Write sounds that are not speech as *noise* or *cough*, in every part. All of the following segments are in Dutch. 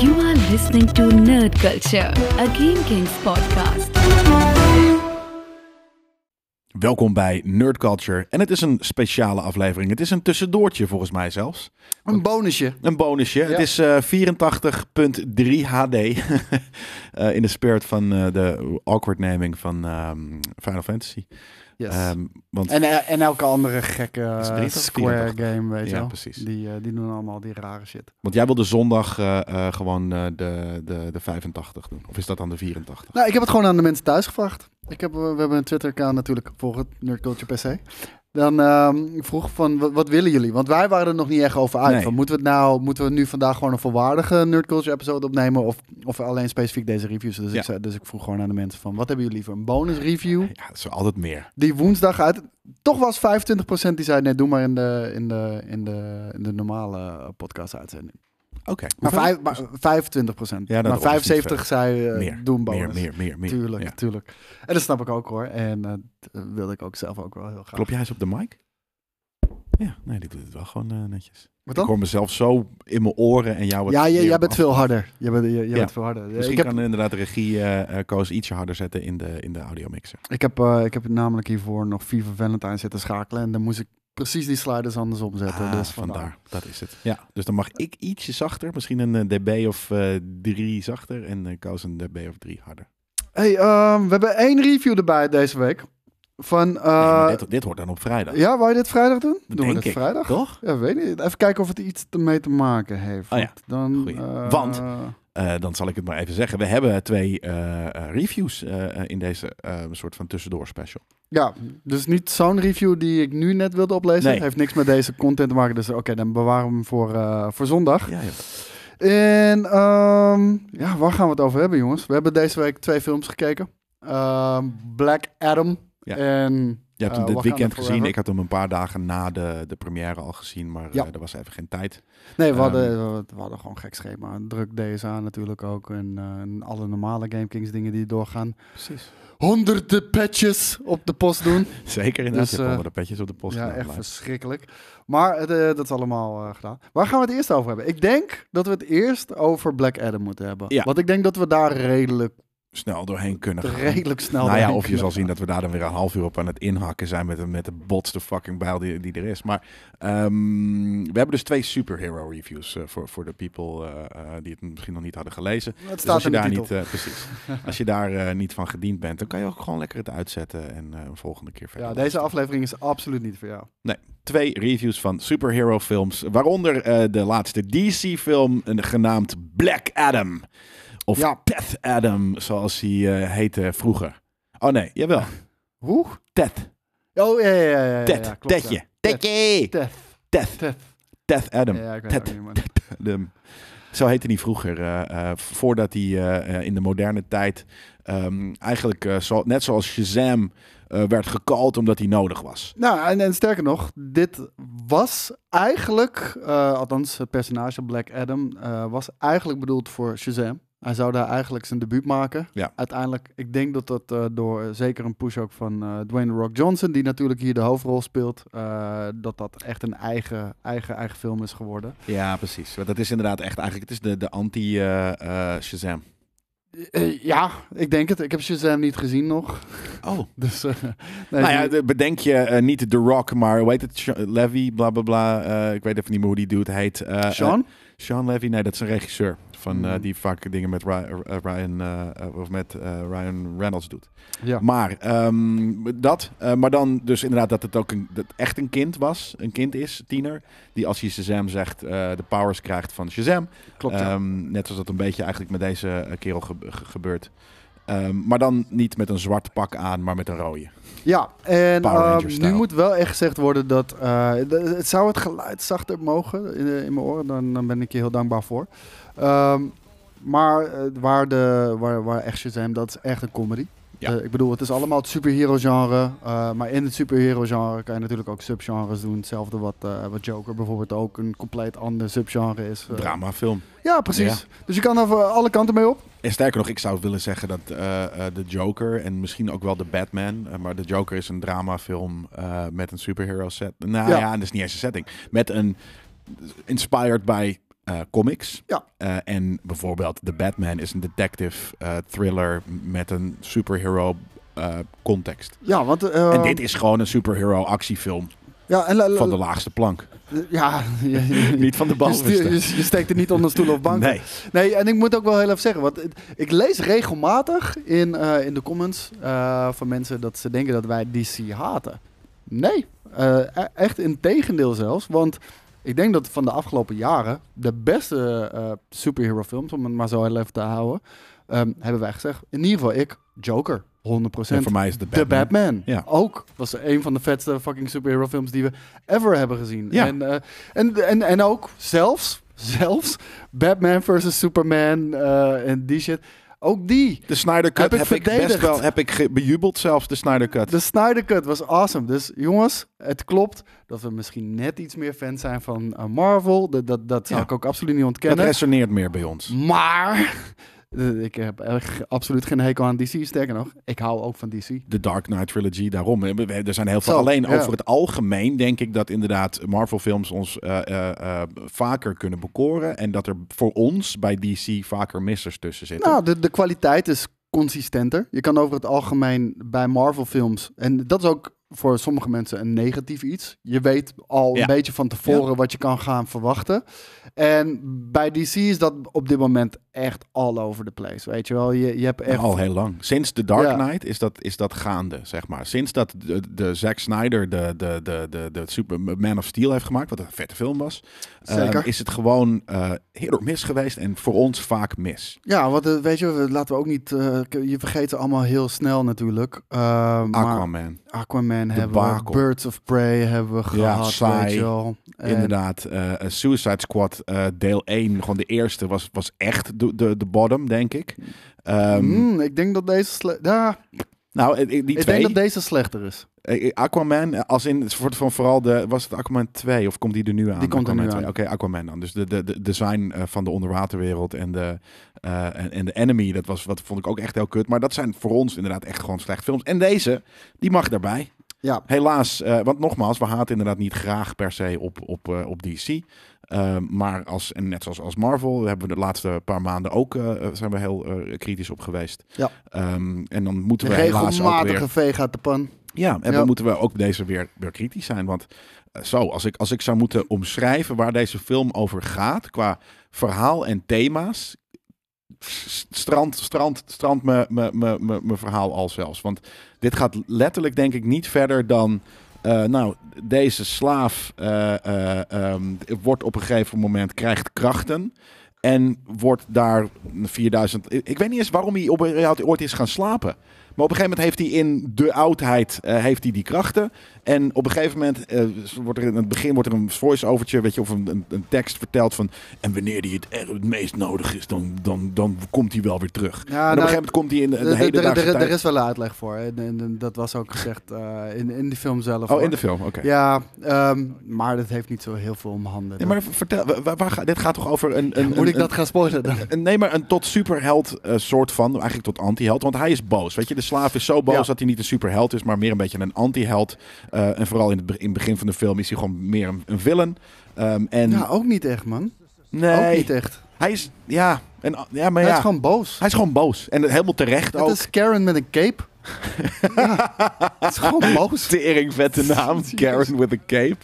You are listening to Nerd Culture, a Game Kings podcast. Welkom bij Nerd Culture. En het is een speciale aflevering. Het is een tussendoortje volgens mij zelfs. Een bonusje. Een bonusje. Het is eh 84.3 HD. *laughs* Eh, in de spirit van eh, de awkward naming van ehm, Final Fantasy. Yes. Ehm, want en, eh, en elke andere gekke Is het 3 of Square 84? game, weet je Ja, wel. precies. Die, eh, die doen allemaal die rare shit. Want jij wilde zondag eh, eh, gewoon eh, de, de, de 85 doen. Of is dat dan de 84? Nou, ik heb het gewoon aan de mensen thuis gevraagd. Ik heb, we hebben een Twitter-account natuurlijk, volg het, Nerd Culture PC. Dan ehm, ik vroeg van, wat, wat willen jullie? Want wij waren er nog niet echt over uit. Nee. Van, moeten, we het nou, moeten we nu vandaag gewoon een volwaardige Nerd Culture episode opnemen? Of, of alleen specifiek deze reviews? Dus, Ja. ik, zei, dus ik vroeg gewoon aan de mensen van, wat hebben jullie liever? Een bonus review? Ja, dat is altijd meer. Die woensdag uit. Toch was 25% die zei, nee, doe maar in de, in de, in de, in de normale podcast uitzending. Oké. Maar, vijf, maar 25 procent. Ja, maar is niet 75 zei eh, meer, doe een meer, bonus. meer, meer, meer. Tuurlijk, Ja. tuurlijk. En dat snap ik ook hoor. En eh, dat wilde ik ook zelf ook wel heel graag. Klop jij eens op de mic? Ja, nee, die doet het wel gewoon eh, netjes. Wat Ik dan? hoor mezelf zo in mijn oren en jou wat Ja, jij, bent af- veel harder. Jij bent, jij, jij Ja. bent veel harder. Misschien ik heb, kan inderdaad de regie eh eh, Koos ietsje harder zetten in de, in de audiomixer. ik, heb, eh, ik heb namelijk hiervoor nog FIFA Valentine zitten schakelen. En dan moest ik precies die sliders andersom zetten. Ah, dus vandaar. Dat is het. Ja, dus dan mag ik ietsje zachter. Misschien een eh, dB of eh, drie zachter. En eh Koos een dB of drie harder. Hey, ehm, we hebben één review erbij deze week. Van, Nee, eh, dit, dit hoort dan op vrijdag. ja, wou je dit vrijdag doen? Doen we dit ik. vrijdag? Toch? Ja, weet niet. Even kijken of het iets ermee te maken heeft. Oh ja. Dan, eh, Want- Eh, dan zal ik het maar even zeggen. We hebben twee eh, eh, reviews in deze soort van tussendoor special. Ja, dus niet zo'n review die ik nu net wilde oplezen. Nee. Heeft niks met deze content te maken. Dus oké, dan bewaren we hem voor, voor zondag. Ja, ja. En ehm, ja, waar gaan we het over hebben, jongens? We hebben deze week twee films gekeken. Ehm, Black Adam Ja. en... Je hebt hem eh, dit Wakanda weekend gezien. Forever. Ik had hem een paar dagen na de, de première al gezien. Maar Ja. eh, er was even geen tijd. Nee, we hadden, Ehm. we hadden gewoon een gek schema. Een druk DSA natuurlijk ook. En, eh, en alle normale GameKings dingen die doorgaan. Precies. Honderden patches op de post doen. *laughs* Zeker inderdaad. Dus, onder de petjes op de post ja, gedaan, echt verschrikkelijk. Maar het, eh, dat is allemaal eh, gedaan. Waar gaan we het eerst over hebben? Ik denk dat we het eerst over Black Adam moeten hebben. Ja. Want ik denk dat we daar redelijk, snel doorheen kunnen gaan. redelijk snel nou ja, of je zal zien dat we daar dan weer een half uur op aan het inhakken zijn met de, met de botste fucking bijl die, die er is. Maar ehm, we hebben dus twee superhero reviews eh, voor, voor de people eh, eh, die het misschien nog niet hadden gelezen. Het Dus staat als je daar titel. niet, precies, *laughs* als je daar niet van gediend bent, dan kan je ook gewoon lekker het uitzetten en een volgende keer verder. ja, deze aflevering is absoluut niet voor jou. Twee reviews van superhero films, waaronder de laatste DC film eh, genaamd Black Adam. Of Ja. Death Adam, zoals hij eh, heette vroeger. Oh nee, jawel. *laughs* Hoe? Death. Oh, ja, ja, ja. ja, Ted. ja, klopt, Tedje. Ted. Ted. Death Adam. Ja, ik weet Ted. Adam. Zo heette hij vroeger. eh, eh, voordat hij in de moderne tijd ehm, eigenlijk zo, net zoals Shazam werd gecalled omdat hij nodig was. Nou, en, en sterker nog, dit was eigenlijk, althans het personage Black Adam, was eigenlijk bedoeld voor Shazam. Hij zou daar eigenlijk zijn debuut maken. Ja. Uiteindelijk, ik denk dat dat eh, door eh, zeker een push ook van eh, Dwayne Rock Johnson, die natuurlijk hier de hoofdrol speelt, dat dat echt een eigen, eigen, eigen film is geworden. Ja, precies. Dat is inderdaad echt eigenlijk, het is de, de anti-Shazam. Ja, ik denk het. Ik heb Shazam niet gezien nog. oh. *laughs* Dus, nee, nou ja, bedenk je niet The Rock, maar hoe heet het? Sh- Levy, bla bla bla. ik weet even niet meer hoe die dude heet. Sean? Sean Levy, nee, dat is een regisseur. Van, eh, Hmm. die vaak dingen met eh, Ryan, eh, eh, of met Ryan Reynolds doet. ja. Maar ehm, dat, maar dan dus inderdaad dat het ook een, dat echt een kind was, een kind is, tiener, die als hij Shazam zegt, de powers krijgt van Shazam. Klopt, ja. Ehm, net zoals dat een beetje eigenlijk met deze kerel ge- ge- gebeurt. Ehm, maar dan niet met een zwart pak aan, maar met een rode. Ja, en nu moet wel echt gezegd worden dat het zou het geluid zachter mogen in, in mijn oren. Dan, dan ben ik je heel dankbaar voor. Ehm, maar eh, waar, de, waar, waar echt Shazam, dat is echt een comedy. Ja. Eh, ik bedoel, het is allemaal het superhero genre. eh, maar in het superhero genre kan je natuurlijk ook subgenres doen. Hetzelfde wat, wat Joker bijvoorbeeld ook een compleet ander subgenre is. Dramafilm. Ja, precies. Dus je kan er alle kanten mee op. En sterker nog, ik zou willen zeggen dat de Joker en misschien ook wel de Batman, maar de Joker is een dramafilm met een superhero set. Nou Ja. ja, dat is niet eens een setting. Met een inspired by eh, comics. Ja. Eh, en bijvoorbeeld The Batman is een detective eh, thriller met een superhero context. Ja, want... eh, en dit is gewoon een superhero actiefilm ja, en, van de laagste plank. Ja, *laughs* je, je- Niet van de bovenste. je, je steekt er niet onder stoelen of banken. Nee. Nee, en ik moet ook wel heel even zeggen, want ik lees regelmatig in, in de comments van mensen dat ze denken dat wij DC haten. Nee, e- echt in tegendeel zelfs, want ik denk dat van de afgelopen jaren de beste eh superhero films, om het maar zo heel even te houden, ehm, hebben wij gezegd. In ieder geval ik, Joker, 100%. En voor mij is het de The Batman. Batman. Ja. Ook. Was een van de vetste fucking superhero films die we ever hebben gezien. Ja. En, eh, en, en, en ook zelfs, *laughs* zelfs Batman versus Superman eh, en die shit. Ook die. De Snyder Cut Heb heb ik best wel heb ik bejubeld zelfs, de Snyder Cut. De Snyder Cut was awesome. Dus jongens, het klopt dat we misschien net iets meer fan zijn van eh, Marvel. Dat, dat, dat zou Ja. ik ook absoluut niet Dat ontkennen. resoneert meer bij ons. Maar ik heb absoluut geen hekel aan DC. Sterker nog, ik hou ook van DC. De Dark Knight Trilogy, daarom. Er zijn heel veel. Zo, Alleen ja. over het algemeen denk ik dat inderdaad Marvel-films ons eh, eh, eh, vaker kunnen bekoren. En dat er voor ons bij DC vaker missers tussen zitten. Nou, de, de kwaliteit is consistenter. Je kan over het algemeen bij Marvel-films, en dat is ook voor sommige mensen een negatief iets. Je weet al Ja. een beetje van tevoren wat je kan gaan verwachten. En bij DC is dat op dit moment echt all over the place. Weet je wel, je, je hebt echt. Al heel lang. Sinds The Dark Ja. Knight is dat, is dat gaande, zeg maar. Sinds dat de, de Zack Snyder de, de, de, de, de Super Man of Steel heeft gemaakt, wat een vette film was, Zeker. ehm, is het gewoon eh heel erg mis geweest en voor ons vaak mis. Ja, want eh, weet je, laten we ook niet. eh, je vergeet allemaal heel snel natuurlijk. Eh, maar Aquaman, Aquaman hebben we. Birds of Prey hebben we Ja, gehad. saai. Weet je wel. En- inderdaad. Suicide Squad eh, deel 1, gewoon de eerste, was, was echt de, de, de bottom, denk ik. Ehm, Mm, ik denk dat deze. ja, Nou, die ik twee. denk dat deze slechter is. Eh, Aquaman, eh, als in voor, van vooral de. Was het Aquaman 2 of komt die er nu aan? Die komt er Aquaman nu 2. aan. Oké, Aquaman dan. Dus de, de, de design van de onderwaterwereld en de, eh, en, en de enemy, dat was wat vond ik ook echt heel kut. Maar dat zijn voor ons inderdaad echt gewoon slecht films. En deze, die mag daarbij. Ja, Helaas, want nogmaals, we haten inderdaad niet graag per se op, op, op DC. Ehm, maar als, en net zoals als Marvel, hebben we de laatste paar maanden ook eh, zijn we heel eh, kritisch op geweest. Ja. Ehm, en dan moeten we helaas ook weer. veeg uit de pan. Ja, en Ja. dan moeten we ook deze weer, weer kritisch zijn. Want eh, zo, als ik, als ik zou moeten omschrijven waar deze film over gaat, qua verhaal en thema's, strand, strand, strand me- me- me- me- mijn verhaal al zelfs. Want dit gaat letterlijk, denk ik, niet verder dan. Eh, nou, deze slaaf eh, eh, ehm, wordt op een gegeven moment krijgt krachten. En wordt daar 4000. Ik ik weet niet eens waarom hij op ooit is gaan slapen. Maar op een gegeven moment heeft hij in de oudheid eh, heeft hij die krachten. En op een gegeven moment eh, wordt er in het begin wordt er een voice-overtje, weet je, of een, een, een tekst verteld van. En wanneer hij het, het meest nodig is, dan, dan, dan komt hij wel weer terug. en op een nou, gegeven moment komt hij in de, de, Er- er- tijd. is wel een uitleg voor. En, en- en dat was ook gezegd eh, in, in de film zelf. Oh, hoor. in de film, oké. Ja, ehm, maar dat heeft niet zo heel veel om handen. Nee, maar vertel, wa- waar, dit gaat toch over een. een Moet een- ik dat gaan spoilen dan? Een, nee, maar een tot superheld soort van, eigenlijk tot antiheld. Want hij is boos. Weet je, de slaaf is zo boos Ja. dat hij niet een superheld is, maar meer een beetje een antiheld. Eh en vooral in het, in het begin van de film is hij gewoon meer een, een villain. Ehm, en Ja, ook niet echt, man. Ook nee, niet echt. hij is, ja, en, ja, maar Hij ja, is gewoon boos. hij is gewoon boos. En helemaal terecht Het ook. is Karen met een cape. Ja, het is gewoon boos. *laughs* Tering vette *laughs* naam, Karen with a cape.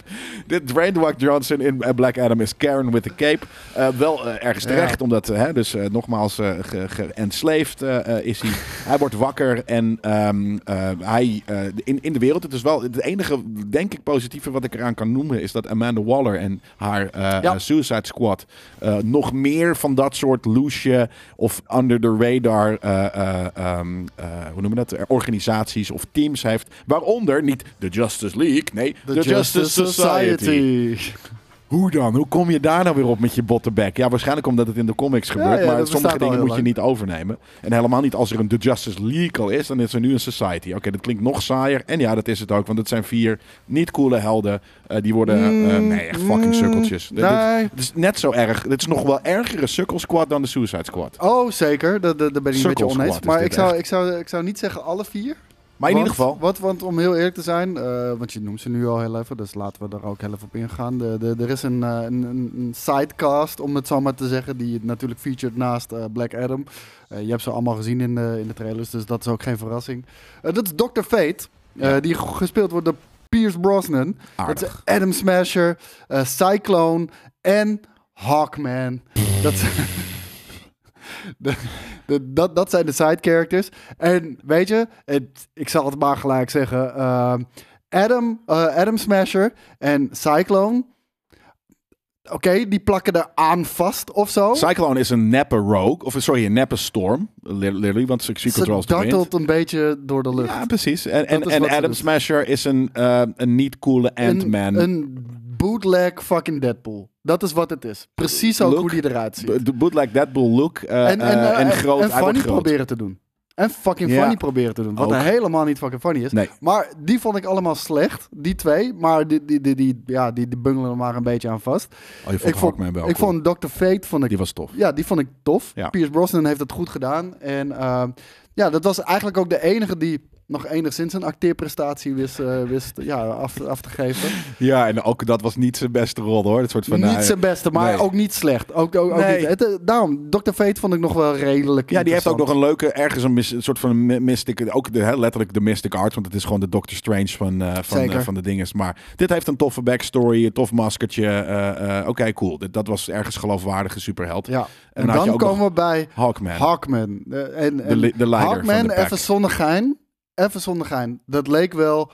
Dit Dwayne Johnson in eh, Black Adam is Karen with a cape. Eh, wel eh, ergens Ja. terecht, omdat, hè, dus nogmaals, ge, ge- enslaved eh, is hij. *laughs* hij wordt wakker en ehm, eh, hij, in, in de wereld, het is wel het enige, denk ik, positieve wat ik eraan kan noemen, is dat Amanda Waller en haar Ja. Suicide Squad nog meer van dat soort loesje of under the radar, eh, hoe noemen we dat, organisaties of teams heeft. Waaronder niet de Justice League, nee, de, Justice, Society. *laughs* Hoe dan? Hoe kom je daar nou weer op met je bottenbek? Ja, waarschijnlijk omdat het in de comics gebeurt, ja, maar sommige dingen moet je niet overnemen. En helemaal niet als er een The Justice League al is, dan is er nu een Society. Oké, dat klinkt nog saaier. En ja, dat is het ook, want het zijn vier niet coole helden. eh, die worden, eh, Mm, nee, echt fucking sukkeltjes. Dit- dit- Nee. Het is net zo erg. Het is nog wel ergere Sukkel Squad dan de Suicide Squad. Oh, zeker. Daar ben ik een beetje oneens. Maar dit ik zou, ik, zou, ik zou niet zeggen alle vier. Maar in Want- ieder geval, Wat, want om heel eerlijk te zijn, eh, want je noemt ze nu al heel even, dus laten we daar ook heel even op ingaan. De, de, er is een, eh, een, sidecast, om het zo maar te zeggen, die natuurlijk featured naast eh, Black Adam. Je hebt ze allemaal gezien in de, in de trailers, dus dat is ook geen verrassing. Dat is Dr. Fate, Ja. die gespeeld wordt door Pierce Brosnan. Dat is Adam Smasher, Cyclone en Hawkman. dat, *laughs* de- de- dat, dat zijn de side characters. En weet je, het, ik zal het maar gelijk zeggen. ehm, Adam, eh, Adam Smasher en Cyclone. Oké, die plakken er aan vast of zo. Cyclone is een neppe rogue, of sorry, een neppe storm, li- literally, want controls de wind. dartelt een beetje door de lucht. Ja, precies. En, en, is Adam. Smasher is een, eh, een niet coole Ant-Man. Een, een bootleg fucking Deadpool. Dat is wat het is. Precies ook Look, hoe die eruit ziet. De bootleg Deadpool look eh, en, en, eh, eh, en en- groot. en hij wordt funny groot. proberen te doen. En fucking funny proberen te doen. Wat helemaal niet fucking funny is. Nee. Maar die vond ik allemaal slecht. Die twee. Maar die, die, die, die, ja, die, die bungelen er maar een beetje aan vast. Oh, je vond ik vond, wel ik vond Dr. Fate vond ik, Die was tof. ja, die vond ik tof. Ja. Pierce Brosnan heeft het goed gedaan. En ehm, ja, dat was eigenlijk ook de enige die nog enigszins een acteerprestatie wist, eh, wist ja, af, af te geven. Ja, en ook dat was niet zijn beste rol hoor. Het soort van, niet nou, zijn beste, maar nee. ook niet slecht. Ook, ook, ook Nee. niet, het, eh, daarom, Dr. Fate vond ik nog wel redelijk Ja, die heeft ook nog een leuke, ergens een, mis- een soort van my- mystic, ook de, hè, letterlijk de mystic arts, want het is gewoon de Doctor Strange van, eh, van, eh, van de dinges. Maar dit heeft een toffe backstory, een tof maskertje. eh, eh, Oké, cool. Dat was ergens geloofwaardige superheld. Ja. En En, dan komen we bij Hawkman, Hawkman. Eh, en, de, de leider Hawkman, van de pack. even zonder gein. Even zonder gein. Dat leek wel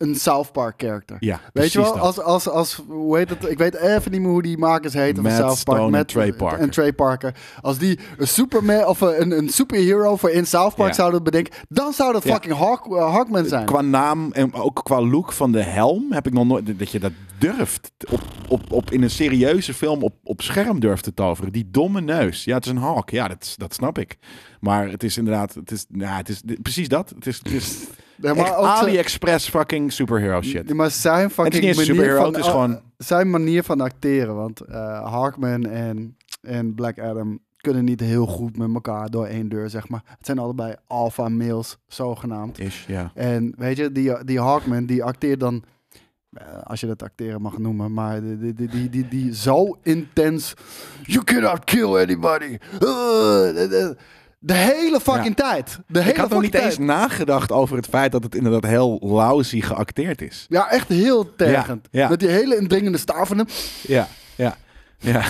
een South Park character. Ja, Weet je wel, dat. als, als, als, hoe heet het? Ik weet even niet meer hoe die makers heten van South Park. Stone en Trey Parker. En Trey Parker. Als die een Superman of een, een superhero voor in South Park Ja. zouden bedenken, dan zou dat Ja. fucking Hawk, eh, Hawkman zijn. Qua naam en ook qua look van de helm heb ik nog nooit dat je dat durft op, op, op in een serieuze film op, op scherm durft te toveren. Die domme neus. Ja, het is een hawk. Ja, dat, dat snap ik. Maar het is inderdaad, het is, ja, het is precies dat. Het is, het is Maar ook AliExpress fucking superhero shit. Maar zijn fucking een manier superhero, van, het is gewoon- zijn manier van acteren. Want eh Hawkman en, en Black Adam kunnen niet heel goed met elkaar door één deur, zeg maar. Het zijn allebei alpha males, zogenaamd. Is, ja. En weet je, die, die Hawkman, die acteert dan, eh, als je dat acteren mag noemen, maar die, die, die, die, die, die zo intens, you cannot kill anybody. Uh, de, hele fucking tijd. De hele Ik had nog niet eens nagedacht over het feit dat het inderdaad heel lousy geacteerd is. Ja, echt heel tergend. Ja, ja. Met die hele indringende hem. Ja, ja. Ja.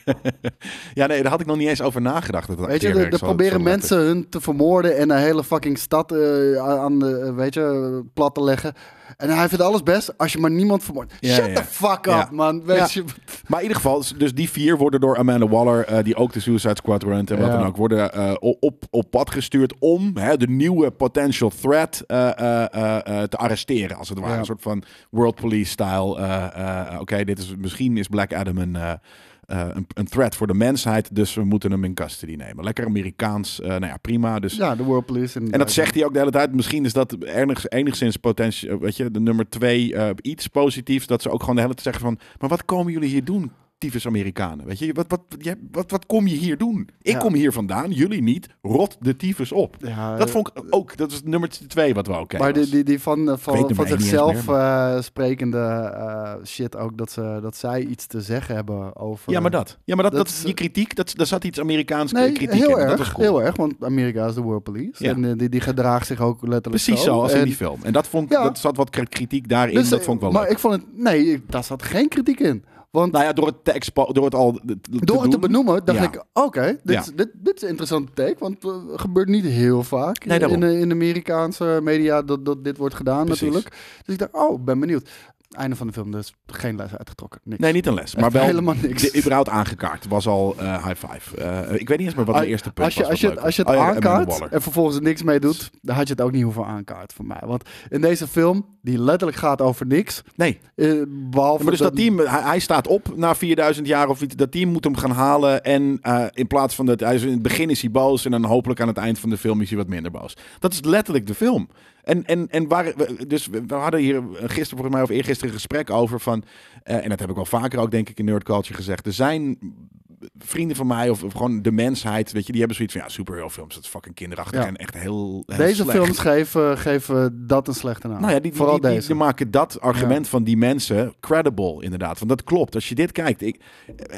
*laughs* ja, nee, daar had ik nog niet eens over nagedacht. Dat Weet je, er, er proberen zo mensen hun te vermoorden en een hele fucking stad eh, aan de, eh, weet je, plat te leggen. En hij vindt alles best als je maar niemand vermoordt. Ja, Shut ja. the fuck up, man. Weet je, Maar in ieder geval, dus die vier worden door Amanda Waller, eh, die ook de Suicide Squad runt en wat dan ook, worden eh, op, op pad gestuurd om hè, de nieuwe potential threat eh, te arresteren. Als het ware. Een soort van world police style. eh, Oké, dit is misschien is Black Adam een, eh, een, een threat voor de mensheid, dus we moeten hem in custody nemen. Lekker Amerikaans, eh, nou ja, prima. Dus ja, de World Police. en dat zegt hij ook de hele tijd. Misschien is dat enigszins potentie, weet je, de nummer twee eh, iets positiefs. Dat ze ook gewoon de hele tijd zeggen van, maar wat komen jullie hier doen? Tyfus Amerikanen, weet je, wat, wat, wat, wat kom je hier doen? Ik Ja. kom hier vandaan, jullie niet. Rot de tyfus op. Ja, Dat vond ik ook, dat is nummer twee wat we ook Maar die, die, die van, eh, van, van zichzelf meer, eh, sprekende eh, shit ook, dat, ze, dat zij iets te zeggen hebben over... Ja, maar dat. Ja, maar dat, Dat dat, is- die kritiek, dat, daar zat iets Amerikaans Nee, kritiek heel in. Dat erg, was cool. heel erg, want Amerika is de World Police. Ja. En eh, die, die gedraagt zich ook letterlijk Precies zo, als En- in die film. En dat vond dat zat wat kritiek daarin. Dus, dat eh, vond ik wel maar leuk. ik vond het... Nee, daar zat geen kritiek in. Want Nou ja, door het te expo- door het al te door het te benoemen, dacht Ja. ik... Oké, dit, Ja. dit, dit is een interessante take. Want het gebeurt niet heel vaak Nee, in, de- in de Amerikaanse media dat, dat dit wordt gedaan Precies. natuurlijk. Dus ik dacht, oh, ben benieuwd. Einde van de film, dus geen les uitgetrokken. Niks. Nee, niet een les, maar wel helemaal niks. de, überhaupt aangekaart. Was al eh, high five. Eh, ik weet niet eens meer wat Ah, eerste punt als je, was. als je, als je het. Oh ja, aankaart en vervolgens er niks mee doet, dan had je het ook niet hoeven aankaart voor mij. Want in deze film, die letterlijk gaat over niks, Nee, eh, behalve maar dus dat team, hij, hij staat op na 4000 jaar of iets. Dat team moet hem gaan halen. En in plaats van dat, hij in het begin is hij boos. En dan hopelijk aan het eind van de film is hij wat minder boos. Dat is letterlijk de film. En, en, en waar, dus we we hadden hier gisteren volgens mij of eergisteren een gesprek over van. eh, en dat heb ik wel vaker ook denk ik in Nerd Culture gezegd. Er zijn vrienden van mij of, of gewoon de mensheid, weet je, die hebben zoiets van ja, superhero films, dat is fucking kinderachtig Ja. en echt heel, heel Deze slecht. films geven, geven dat een slechte naam. Nou ja, die, Vooral die, die- deze. die maken dat argument van die mensen credible, inderdaad. Want dat klopt. Als je dit kijkt. Ik,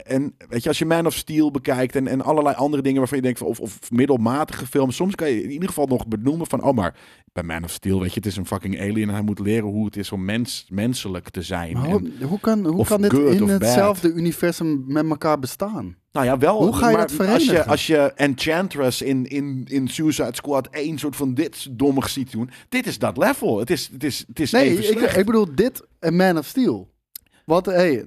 en weet je, als je Man of Steel bekijkt en, en allerlei andere dingen waarvan je denkt van, of, of middelmatige films. Soms kan je in ieder geval nog benoemen van, oh maar bij Man of Steel, weet je, het is een fucking alien en hij moet leren hoe het is om mens, menselijk te zijn. Maar En- hoe, hoe kan, hoe kan dit in hetzelfde universum met elkaar bestaan? Nou ja, wel. Hoe ga je maar dat Als je, als je Enchantress in, in, in Suicide Squad één soort van dit dommig ziet doen. Dit is dat level. Het is, het is, het is Nee, even ik, ik bedoel dit en Man of Steel. Want, hey,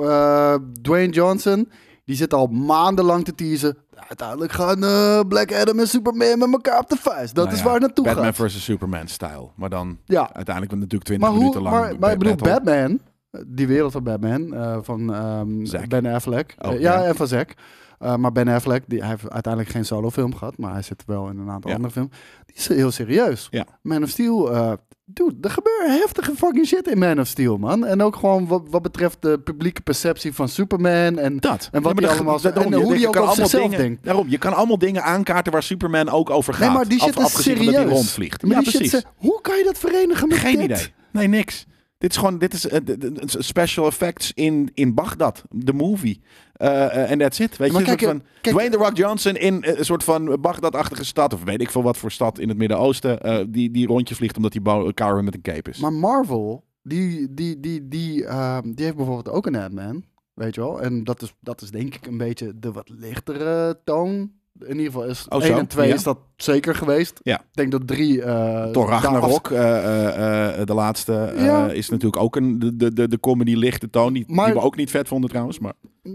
eh, Dwayne Johnson, die zit al maandenlang te teasen. Uiteindelijk gaan eh, Black Adam en Superman met elkaar op de vuist. Dat Nou is ja, waar het naartoe Batman gaat. versus Superman style. Maar dan Ja, uiteindelijk natuurlijk 20 maar, hoe, minuten lang. maar, maar ik bedoel. Batman, die wereld van Batman, eh, van ehm. Ben Affleck. Oh, ja, ja. en van Zack. Eh, maar Ben Affleck, die, hij heeft uiteindelijk geen solofilm gehad, maar hij zit wel in een aantal Ja. andere films. Die is heel serieus. Ja. Man of Steel, eh dude, er gebeurt heftige fucking shit in Man of Steel, man. En ook gewoon wat, wat betreft de publieke perceptie van Superman en... Dat. En wat die dat- allemaal- daarom, en hoe die ook over zichzelf dingen- denkt. Daarom, je kan allemaal dingen aankaarten waar Superman ook over gaat. Nee, maar die Af- shit is dat hij serieus. rondvliegt. Maar ja, die precies. is- hoe kan je dat verenigen met Geen dit? idee. Nee, niks. Dit is gewoon, dit is eh, special effects in, in Baghdad, de movie. Eh, eh, En that's it. Weet je, kijk, van kijk- Dwayne The Rock Johnson in een soort van Baghdad-achtige stad, of weet ik veel wat voor stad in het Midden-Oosten, die, die rondje vliegt omdat hij Karen met een cape is. Maar Marvel, die, die, die, die, ehm, die heeft bijvoorbeeld ook een Ant-Man, weet je wel. En dat is, dat is denk ik een beetje de wat lichtere toon. In ieder geval is Oh, 1 zo? en 2 Ja. is dat zeker geweest. Ja. Ik denk dat 3... eh Thor Ragnarok, eh, eh, de laatste, Ja. is natuurlijk ook een, de, de, de, comedy lichte toon, die, Maar- die we ook niet vet vonden trouwens. Maar,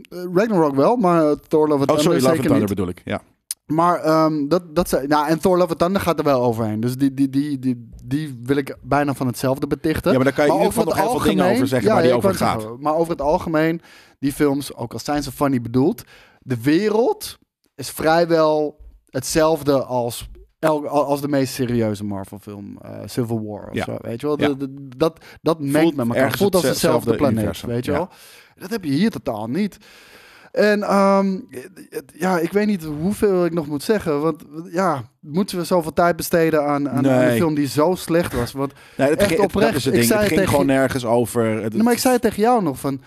Ragnarok wel, maar Thor Love and oh, Thunder sorry, Love bedoel ik. Ja. Maar ehm, dat, dat zei, nou, en Thor Love and Thunder gaat er wel overheen. Dus die, die, die, die, die wil ik bijna van hetzelfde betichten. ja, maar daar kan je in Maar ieder geval nog over heel het veel dingen over zeggen ja, waar die ja, ik over gaat. zeggen, maar over het algemeen, die films, ook al zijn ze funny bedoeld, de wereld is vrijwel hetzelfde als, el- als de meest serieuze Marvel film, eh, Civil War of Ja. zo, weet je wel? Ja. De- de- dat, dat mengt met elkaar, voelt als hetzelfde planeet, universum, weet je wel? Dat heb je hier totaal niet. En ehm, ja, ik weet niet hoeveel ik nog moet zeggen. Want ja, moeten we zoveel tijd besteden aan, aan, een film die zo slecht was? Want Nee, het, Echt ging- het- oprecht, dat het ik zei Het ging tegen gewoon nergens over. Het, Nee, maar ik zei het tegen jou nog van.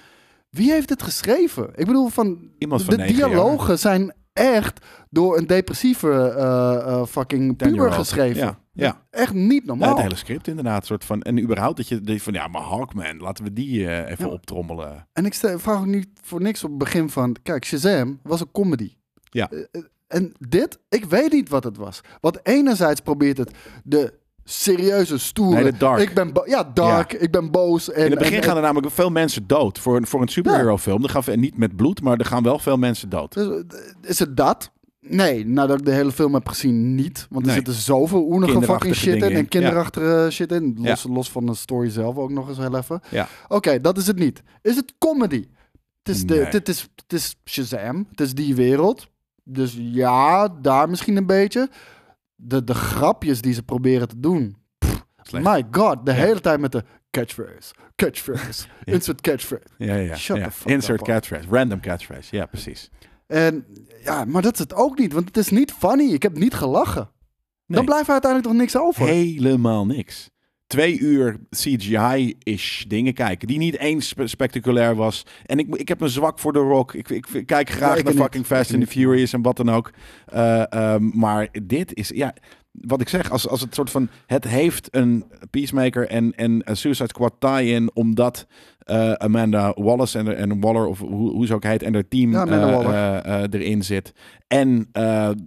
Wie heeft het geschreven? Ik bedoel, van Iemand van de dialogen zijn echt door een depressieve eh, eh, fucking puber 10-year-old. geschreven. Ja, ja. Echt niet Ja, normaal. het hele script inderdaad. Soort van, en überhaupt dat je denkt van ja, maar Hawkman, laten we die eh, even Ja. optrommelen. En ik stel- vraag ook niet voor niks op het begin van. Kijk, Shazam was een comedy. Ja. En dit, ik weet niet wat het was. Want enerzijds probeert het de serieuze, stoere. Nee, de dark. Ik ben ja, dark. Ik ben boos. En, In het begin en- gaan er namelijk veel mensen dood. Voor, een- voor een superhero film. Er gaan, niet met bloed, maar er gaan wel veel mensen dood. Dus, eh, is het dat? Nee, nadat ik de hele film heb gezien, niet. Want er Nee. zitten zoveel oenige fucking shit in. En kinderachtige shit in. Los, Ja. los van de story zelf ook nog eens heel even. Ja. Oké, dat is het niet. Is het comedy? Het is, de, Nee. het, is, het is Shazam. Het is die wereld. Dus ja, daar misschien een beetje. De, de grapjes die ze proberen te doen. My god, de Ja. hele tijd met de catchphrase. Catchphrase. *laughs* Ja. Insert catchphrase. Ja, ja, Shut ja. the Insert up, catchphrase. Random catchphrase. Ja, precies. En ja, maar dat is het ook niet. Want het is niet funny. Ik heb niet gelachen. Nee. Dan blijft er uiteindelijk toch niks over. Helemaal niks. Twee uur CGI-ish dingen kijken. Die niet eens spe- spectaculair was. En ik, ik heb een zwak voor The Rock. Ik, ik, ik kijk graag Ja, naar niet. fucking Fast and the. Furious en wat dan ook. Eh, ehm, maar dit is... Ja, wat ik zeg, als, als het soort van... Het heeft een Peacemaker en, en een Suicide Squad tie-in... omdat eh, Amanda Wallace en, en Waller, of hoe, hoe ze ook heet... en haar team Ja, eh, eh, erin zit. En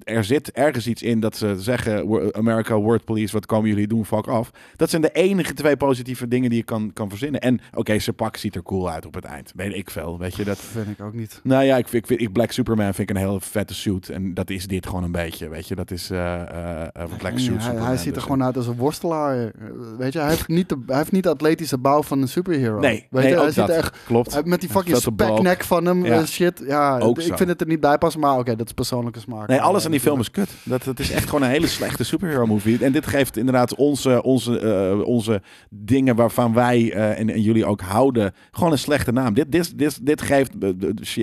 er zit ergens iets in dat ze zeggen... "Wo- America, Word Police, wat komen jullie doen? Fuck af. Dat zijn de enige twee positieve dingen die je kan, kan verzinnen. En oké, zijn pak ziet er cool uit op het eind. Weet ik veel, weet je. Dat, vind ik ook niet. nou ja, ik vind, ik vind ik Black Superman vind ik een heel vette suit. En dat is dit gewoon een beetje, weet je. Dat is Black Suit hij, hij ziet er dus, gewoon uit als een worstelaar. Weet je, hij heeft niet de, hij heeft niet de atletische bouw van een superhero. Nee, weet nee hij echt Klopt. hij- met die fucking speknek van hem, Ja. eh, shit. Ja, Ook ik zo. vind het er niet bij passen, maar oké, dat is persoonlijke smaak. Nee, alles Eh, aan die film is kut. Dat, dat is echt gewoon een hele slechte superhero movie. En dit geeft inderdaad onze, onze, eh, onze dingen waarvan wij eh, en, en jullie ook houden, gewoon een slechte naam. Dit, dit, dit, dit geeft eh,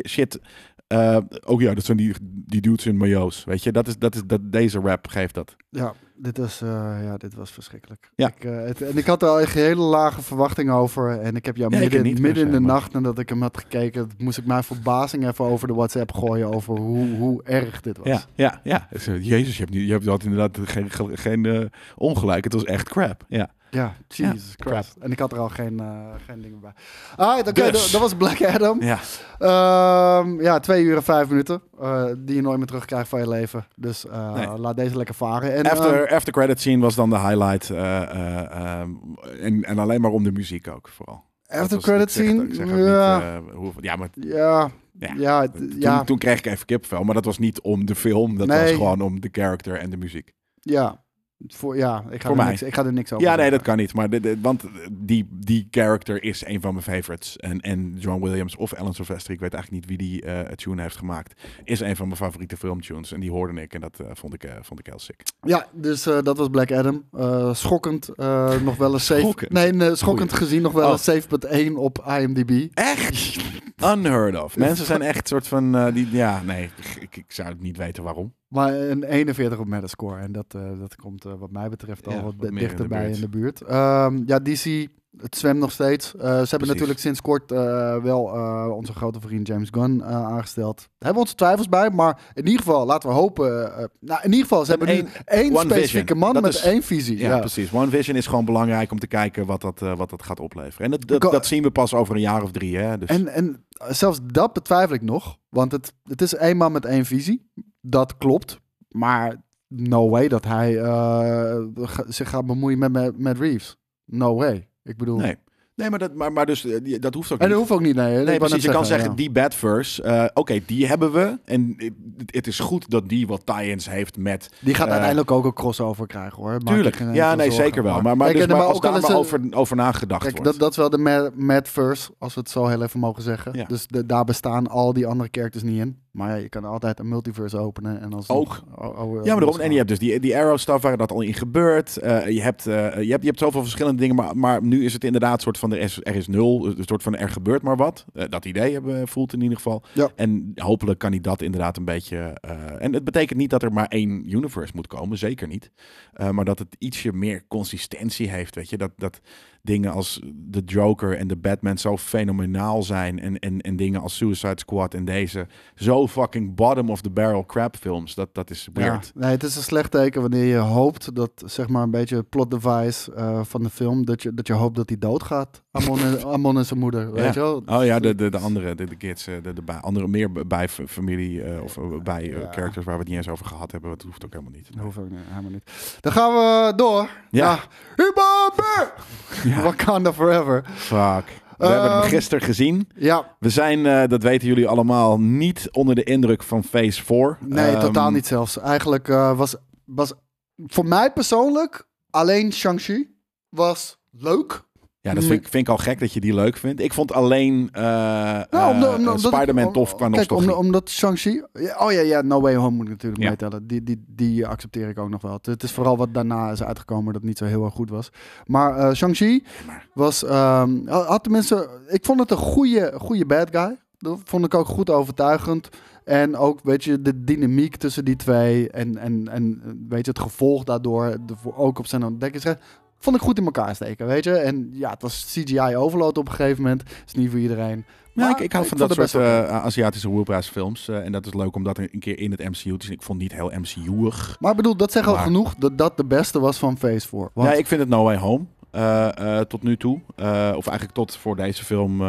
shit- Eh, ook ja, dat zijn die, die dudes in majo's. Weet je, dat is, dat is, dat, deze rap geeft dat. Ja, dit was, eh, ja, dit was verschrikkelijk. Ja. Ik, eh, het, en ik had er al een hele lage verwachting over. En ik heb jou Ja, midden, niet per midden in de maar- nacht nadat ik hem had gekeken, moest ik mijn verbazing even over de WhatsApp gooien over hoe, hoe erg dit was. Ja, ja, ja. Jezus, je hebt, niet, je hebt had inderdaad geen, ge- geen eh, ongelijk. Het was echt crap. Ja. Ja, Jesus Ja, Christ. En ik had er al geen, eh, geen dingen bij. Alright, oké, Dus. dat, dat was Black Adam. ja. Ehm, ja, twee uur en vijf minuten. eh, die je nooit meer terugkrijgt van je leven. Dus eh, Nee. laat deze lekker varen. En, After, after credit scene was dan de highlight. eh, eh, ehm, en, en alleen maar om de muziek ook vooral. After credit scene? ja, niet, eh, hoe, ja, maar ja, Ja. ja, toen, ja, toen kreeg ik even kipvel. Maar dat was niet om de film. Dat Nee. was gewoon om de character en de muziek. ja. Voor, ja, ik ga, Voor er mij. niks, ik ga er niks over Ja, nee, dat kan niet. Maar de, de- want die, die character is een van mijn favorites. En, en John Williams of Alan Sylvester, ik weet eigenlijk niet wie die eh tune heeft gemaakt, is een van mijn favoriete filmtunes. En die hoorde ik en dat eh, vond, ik, eh, vond ik heel sick. Ja, dus dat was Black Adam. Schokkend. nog wel een 7. Schokkend? Nee, schokkend gezien nog wel Oh. een 7.1 op IMDb. Echt? Unheard of. Mensen zijn echt soort van, die, ja, nee, ik, ik zou het niet weten waarom. Maar een 41 op Metascore. En dat, eh, dat komt eh, wat mij betreft al Ja, wat, in dichterbij in de buurt. Ehm, ja, DC, het zwemt nog steeds. Eh, ze hebben natuurlijk sinds kort wel onze grote vriend James Gunn aangesteld. Daar hebben we onze twijfels bij. Maar in ieder geval, laten we hopen... nou, in ieder geval, ze hebben nu één specifieke vision. man Dat met is- één visie. Ja, Ja, precies. One Vision is gewoon belangrijk om te kijken wat dat, wat dat gaat opleveren. En dat, dat zien we pas over een jaar of drie. Hè? Dus, En, en zelfs dat betwijfel ik nog. Want het, het is één man met één visie. Dat klopt. Maar no way dat hij eh, zich gaat bemoeien met, met, met Reeves. No way. Ik bedoel... nee. nee, maar dat, maar, maar dus, eh, dat hoeft ook En niet. dat hoeft ook niet, nee. Nee, precies. Je kan zeggen, ja. die Badverse, eh oké, die hebben we. En het, het is goed dat die wat tie-ins heeft met... Die gaat uiteindelijk ook een crossover krijgen, hoor. Maak Tuurlijk. Ja, nee, zorgen. zeker wel. Maar, maar, Kijk, dus, en- maar maar als daar maar over, over nagedacht Kijk, wordt. dat, dat is wel de ma- Madverse, als we het zo heel even mogen zeggen. Ja. Dus de, daar bestaan al die andere characters niet in. Maar ja, je kan altijd een multiverse openen. En als Ook. Ja, maar daarom. En je hebt dus die, die Arrow stuff waar dat al in gebeurt. Eh, je, hebt, eh, je, hebt, je hebt zoveel verschillende dingen. Maar, maar nu is het inderdaad soort van er is, er is nul. Een soort van er gebeurt maar wat. Eh, dat idee hebben voelt in ieder geval. Ja. En hopelijk kan hij dat inderdaad een beetje. en het betekent niet dat er maar één universe moet komen. Zeker niet. Maar dat het ietsje meer consistentie heeft. Weet je, dat, dat dingen als de Joker en de Batman zo fenomenaal zijn. En, en, en dingen als Suicide Squad en deze zo fucking bottom of the barrel crap films. Dat, dat is Ja, weird. nee, het is een slecht teken wanneer je hoopt dat, zeg maar, een beetje plot device eh, van de film, dat je, dat je hoopt dat hij doodgaat. Amon en, *laughs* Amon en zijn moeder, weet je wel? Oh ja, de, de, de andere, de, de kids, eh, de, de bij, andere meer bij familie eh, of bij Ja. characters waar we het niet eens over gehad hebben. Dat hoeft ook helemaal niet. Dat hoeft ook helemaal niet. Dan gaan we door. Ja. naar! *laughs* *laughs* Ja. *laughs* Wakanda Forever. Fuck. We hebben hem Ehm, gisteren gezien. Ja, We zijn, eh, dat weten jullie allemaal, niet onder de indruk van Phase 4. nee, Ehm, totaal niet zelfs. Eigenlijk eh, was, was voor mij persoonlijk alleen Shang-Chi was leuk. Ja, dat vind ik, vind ik al gek dat je die leuk vindt. Ik vond alleen eh Nou, eh, omdat- Spider-Man tof qua Kijk, nostalgie. om- omdat Shang-Chi... Oh ja, ja, No Way Home moet ik natuurlijk Ja. meetellen. Die, die, die accepteer ik ook nog wel. Het- is vooral wat daarna is uitgekomen dat niet zo heel erg goed was. Maar eh, Shang-Chi was... ehm, had tenminste... Ik vond het een goede, goede bad guy. Dat vond ik ook goed overtuigend. En ook, weet je, de dynamiek tussen die twee. En, en, en weet je, het gevolg daardoor. De, ook op zijn ontdekkingsrecht. Vond ik goed in elkaar steken, weet je. En ja, het was CGI overload op een gegeven moment. Is niet voor iedereen. Ja, Maar ik, ik hou van dat soort eh, Aziatische woelprijsfilms. eh, en dat is leuk om dat een keer in het MCU te zien. Ik vond het niet heel MCU-ig. Maar ik bedoel, dat zegt al genoeg dat dat de beste was van Phase 4. Want Ja, ik vind het No Way Home. Eh, eh, tot nu toe. Eh, of eigenlijk tot voor deze film.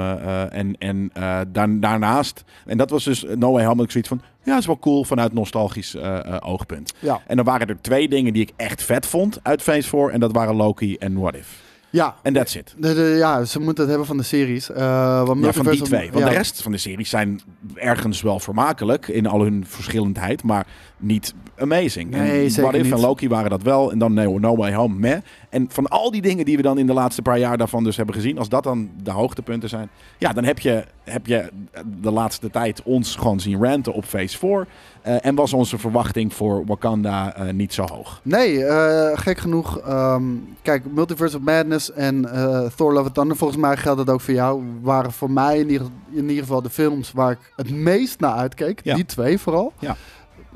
en en daar- daarnaast. En dat was dus No Way Home. Dat ik zoiets van. Ja, is wel cool vanuit nostalgisch oogpunt. ja, En dan waren er twee dingen die ik echt vet vond uit Phase 4. En dat waren Loki en What If. ja. En that's it. De, de- ja, ze moeten het hebben van de series. Want Ja, van die twee. Want ja. de rest van de series zijn ergens wel vermakelijk in al hun verschillendheid, maar niet amazing. Nee, en zeker What If niet. en Loki waren dat wel. En dan No, no Way Home, meh. En van al die dingen die we dan in de laatste paar jaar daarvan dus hebben gezien, als dat dan de hoogtepunten zijn, ja, dan heb je heb je de laatste tijd ons gewoon zien ranten op Phase 4. Eh, en was onze verwachting voor Wakanda eh, niet zo hoog. Nee, eh, gek genoeg. ehm, kijk, Multiverse of Madness en eh, Thor Love and Thunder, volgens mij geldt dat ook voor jou, waren voor mij in ieder, in ieder geval de films waar ik het meest naar uitkeek. Ja. Die twee vooral. Ja.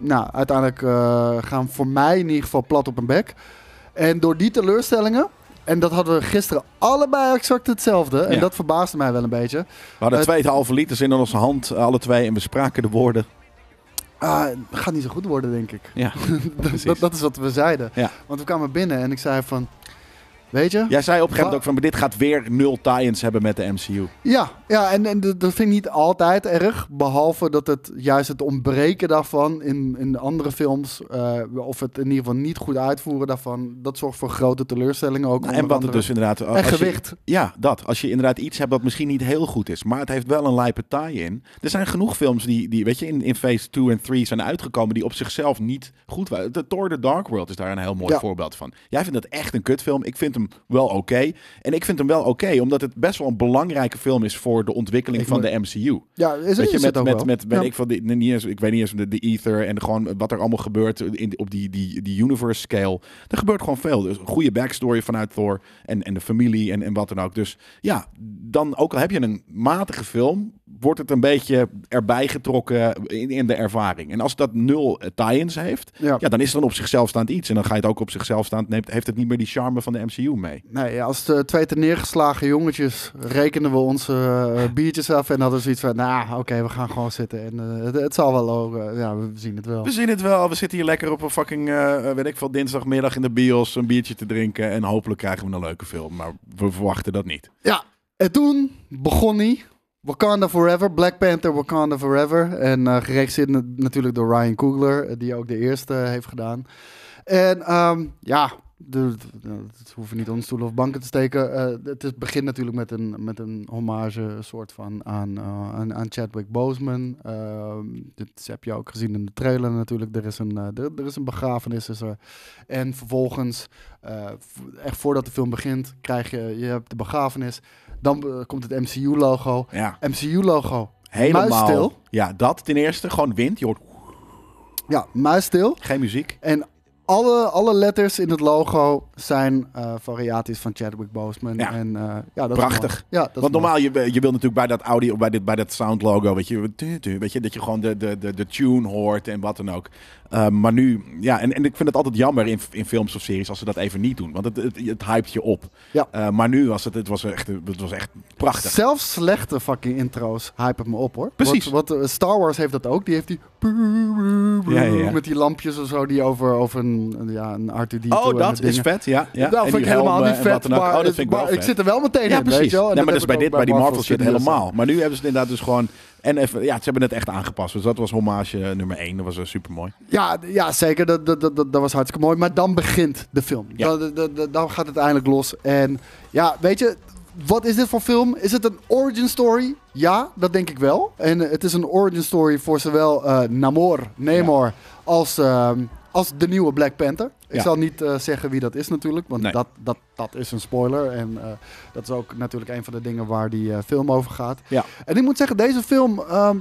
Nou, uiteindelijk eh, gaan voor mij in ieder geval plat op een bek. En door die teleurstellingen, en dat hadden we gisteren allebei exact hetzelfde. En dat verbaasde mij wel een beetje. We hadden Eh, twee halve liters in onze hand, alle twee. En we spraken de woorden. Ah, het gaat niet zo goed worden, denk ik. Ja, *laughs* dat, dat is wat we zeiden. Ja. Want we kwamen binnen en ik zei van, weet je... Jij zei op een gegeven moment ook van, maar dit gaat weer nul tie-ins hebben met de MCU. Ja, ja en, en dat vind ik niet altijd erg. Behalve dat het juist het ontbreken daarvan in, in de andere films, eh, of het in ieder geval niet goed uitvoeren daarvan, dat zorgt voor grote teleurstellingen ook. Nou, en wat het dus inderdaad... En als je- gewicht. ja, dat. Als je inderdaad iets hebt dat misschien niet heel goed is, maar het heeft wel een lijpe tie-in. Er zijn genoeg films die, die weet je, in, in phase 2 en 3 zijn uitgekomen die op zichzelf niet goed waren. De Thor The Dark World is daar een heel mooi Ja. voorbeeld van. Jij vindt dat echt een kutfilm. Ik vind hem wel oké. En ik vind hem wel oké, omdat het best wel een belangrijke film is voor de ontwikkeling Ik van de MCU. Ja, is, Weet je, is met, het met, met, weet Ja. ik, van die, niet eens, ik weet niet eens de, de ether en gewoon wat er allemaal gebeurt in, op die, die, die universe scale. Er gebeurt gewoon veel. Dus een goede backstory vanuit Thor en, en de familie en, en wat dan ook. Dus ja, dan ook al heb je een matige film, wordt het een beetje erbij getrokken in, in de ervaring. En als dat nul tie-ins heeft, Ja. ja, dan is het dan op zichzelf staand iets. En dan ga je het ook op zichzelf staand, neemt, heeft het niet meer die charme van de MCU mee. Nee, als de twee te neergeslagen jongetjes rekenden we onze eh, biertjes af en hadden zoiets van, nou, oké, we gaan gewoon zitten en eh, het, het zal wel, ook, eh, ja, we zien het wel. We zien het wel. We zitten hier lekker op een fucking, weet ik veel, dinsdagmiddag in de bios een biertje te drinken. En hopelijk krijgen we een leuke film. Maar we verwachten dat niet. Ja, en toen begon hij. Wakanda Forever, Black Panther Wakanda Forever. En eh geregisseerd na- natuurlijk door Ryan Coogler, eh, die ook de eerste heeft gedaan. En ehm, ja, het hoeven niet onder stoelen of banken te steken. Eh, het begint natuurlijk met een, met een hommage soort van aan, eh, aan, Chadwick Boseman. Ehm, dit heb je ook gezien in de trailer natuurlijk. Er is een, eh, er, er is een begrafenis. Is er. En vervolgens, eh, echt voordat de film begint, krijg je, je hebt de begrafenis. Dan eh, komt het MCU-logo. Ja, MCU-logo. helemaal. Muisstil. Ja, dat ten eerste. Gewoon wind. Je hoort Ja, muisstil. geen muziek. En alle, alle letters in het logo zijn eh, variaties van Chadwick Boseman. Ja. En, eh, ja, dat Prachtig. Is ja, dat is Want mooi. normaal, je, je wil natuurlijk bij dat audio, bij, dit, bij dat sound logo, weet je, weet je, dat je gewoon de, de, de, de tune hoort en wat dan ook. Uh, maar nu, ja, en, en ik vind het altijd jammer in, in films of series als ze dat even niet doen. Want het, het, het hypt je op. Ja. Uh, maar nu was het, het was echt, het was echt prachtig. Zelfs slechte fucking intro's hypen me op hoor. Precies. Wat, wat, eh, Star Wars heeft dat ook. Die heeft die Ja, ja, ja. met die lampjes of zo die over, over een, ja, een R2D2 Oh, dat is dingen. vet, ja. ja. Nou, En vind ik helemaal niet vet, maar, oh, dat vind ik wel ik zit er wel meteen Ja, in, precies. weet je wel. En nee, maar dat is heb bij, dit, bij die Marvel shit helemaal. Maar nu hebben ze het inderdaad dus gewoon... En even, ja, ze hebben het echt aangepast. Dus dat was hommage eh, nummer 1. Dat was uh, super mooi. Ja, ja zeker. Dat, dat, dat, dat was hartstikke mooi. Maar dan begint de film. Ja. Dan, dan, dan- dan gaat het eindelijk los. En ja, weet je, wat is dit voor film? Is het een origin story? Ja, dat denk ik wel. En eh, het is een origin story voor zowel eh, Namor, Namor, als, ehm, als de nieuwe Black Panther. Ik Ja. zal niet eh, zeggen wie dat is natuurlijk, want Nee. dat, dat, dat is een spoiler. En eh, dat is ook natuurlijk een van de dingen waar die eh, film over gaat. Ja. En ik moet zeggen, deze film, ehm,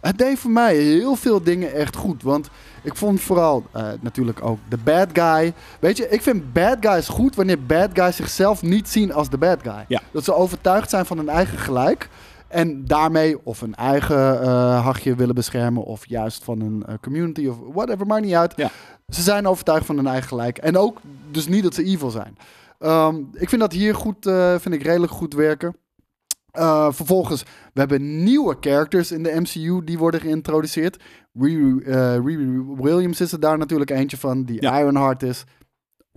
het deed voor mij heel veel dingen echt goed. Want ik vond vooral natuurlijk ook de bad guy. Weet je, ik vind bad guys goed wanneer bad guys zichzelf niet zien als de bad guy. Ja. Dat ze overtuigd zijn van hun eigen gelijk. En daarmee of hun eigen eh hachje willen beschermen. Of juist van een eh, community of whatever, maakt niet uit. Ja. Ze zijn overtuigd van hun eigen gelijk. En ook dus niet dat ze evil zijn. Ehm, ik vind dat hier goed, eh, vind ik redelijk goed werken. Uh, vervolgens, we hebben nieuwe characters in de MCU die worden geïntroduceerd. Riri, uh, Riri Williams is er daar natuurlijk eentje van, die Ja. Ironheart is.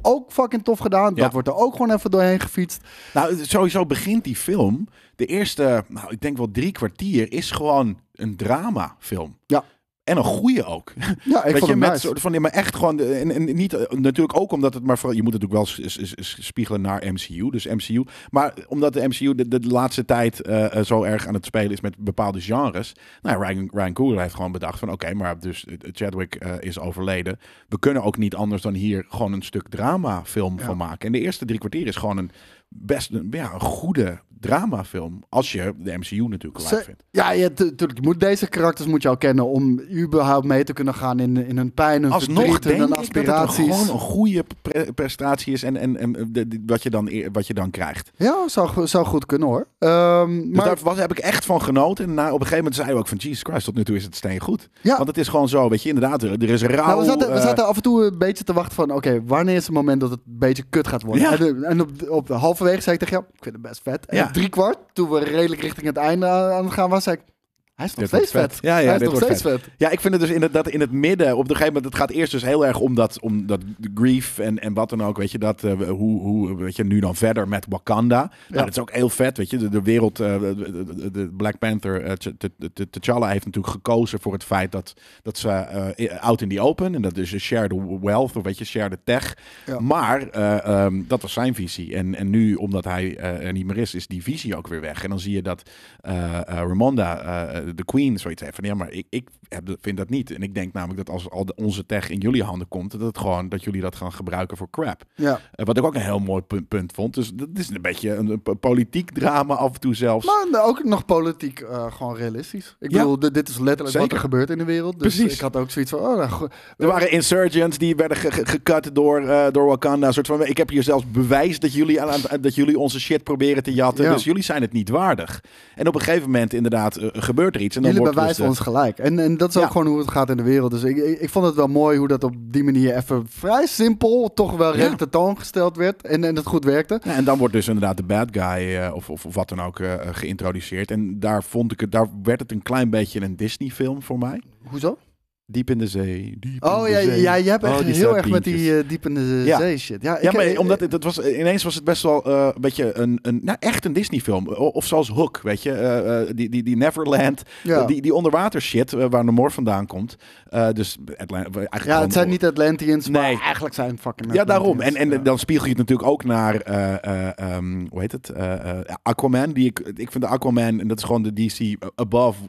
Ook fucking tof gedaan. Ja. Dat wordt er ook gewoon even doorheen gefietst. Nou, sowieso begint die film. De eerste, nou, ik denk wel drie kwartier is gewoon een dramafilm. Ja. En een goede ook. Ja, ik *laughs* Weet vond je, het met nice. soort van, ja, maar echt gewoon, en, en niet, eh, natuurlijk ook omdat het maar vooral, je moet het natuurlijk wel spiegelen naar MCU, dus MCU. Maar omdat de MCU de, de laatste tijd eh, eh, zo erg aan het spelen is met bepaalde genres. Nou, Ryan, Ryan Coogler heeft gewoon bedacht van, oké, maar dus Chadwick is overleden. We kunnen ook niet anders dan hier gewoon een stuk dramafilm Ja. van maken. En de eerste drie kwartier is gewoon een best, een, ja, een goede dramafilm. Als je de MCU natuurlijk live vindt. Ja, je, natuurlijk. Moet deze karakters moet je al kennen om überhaupt mee te kunnen gaan in, in hun pijn, hun Alsnog verdriet, denk hun ik dat het aspiraties. gewoon een goede pre- prestatie is en, en, en de- de- wat, je dan, wat je dan krijgt. Ja, zou, go- zou goed kunnen hoor. Ehm, Dus maar daar was, heb ik echt van genoten. En na, op een gegeven moment zei we ook van Jesus Christ, tot nu toe is het steen goed. ja, Want het is gewoon zo, weet je, inderdaad, er is rauw. nou, we, zaten, we eh, zaten af en toe een beetje te wachten van, oké, wanneer is het moment dat het een beetje kut gaat worden? Ja. En, en op, op de halverwege zei ik tegen jou, ik vind het best vet. En Ja. Drie kwart, toen we redelijk richting het einde aan, aan het gaan was, zei ik, hij is nog Dit steeds vet. vet. Ja, ja, hij is nog steeds vet. Ja, ik vind het dus inderdaad in het midden, op een gegeven moment, het gaat eerst dus heel erg om dat, om dat grief en, en wat dan ook, weet je, dat, eh, hoe, hoe, weet je, nu dan verder met Wakanda. Nou, Ja. dat is ook heel vet, weet je, de, de wereld, eh, de, Black Panther, eh, T'Challa heeft natuurlijk gekozen voor het feit dat, dat ze out in the open, en dat is share the wealth, of weet je, share the tech. Ja. Maar eh, ehm, dat was zijn visie. En, en nu, omdat hij er niet meer is, is die visie ook weer weg. En dan zie je dat Ramonda, de queen, zoiets heeft van, ja, maar ik, ik heb, vind dat niet. En ik denk namelijk dat als al de, onze tech in jullie handen komt, dat, het gewoon, dat jullie dat gaan gebruiken voor crap. Ja. Eh, wat ik ook een heel mooi punt, punt vond. Dus dat is een beetje een, een politiek drama af en toe zelfs. Maar ook nog politiek eh, gewoon realistisch. Ik Ja. bedoel, dit, is letterlijk wat Zeker. er gebeurt in de wereld. Dus Precies. ik had ook zoiets van, oh, nou, Er waren insurgents die werden ge- ge- gekut door, eh, door Wakanda. Een soort van, ik heb hier zelfs bewijs dat jullie, aan, dat jullie onze shit proberen te jatten. Ja. Dus jullie zijn het niet waardig. En op een gegeven moment inderdaad eh, gebeurt er iets. En dan jullie wordt bewijzen dus, ons gelijk. En, en dat is Ja. ook gewoon hoe het gaat in de wereld. Dus ik, ik, ik vond het wel mooi hoe dat op die manier even vrij simpel, toch wel redelijk tentoongesteld werd. En, en het goed werkte. Ja, en dan wordt dus inderdaad de bad guy eh, of, of, of wat dan ook eh, eh, geïntroduceerd. En daar vond ik het, daar werd het een klein beetje een Disney film voor mij. Hoezo? Diep in de zee. Diep in Oh de ja, zee. ja, je hebt echt Oh, heel erg met die eh, diepende Ja. zee shit. Ja, Ja, ik- maar eh, omdat het, het was, ineens was het best wel eh, een beetje een, een nou, echt een Disney film. Of zoals Hook, weet je. die, die, die Neverland. ja. Die, die onderwater shit, waar Namor vandaan komt. Dus Atla- eigenlijk ja, het zijn niet Atlanteans, maar Nee. eigenlijk zijn het fucking Ja, daarom. En, en Ja. dan spiegel je het natuurlijk ook naar, eh, eh, ehm, hoe heet het? Aquaman. Die ik, ik vind de Aquaman, en dat is gewoon de DC Above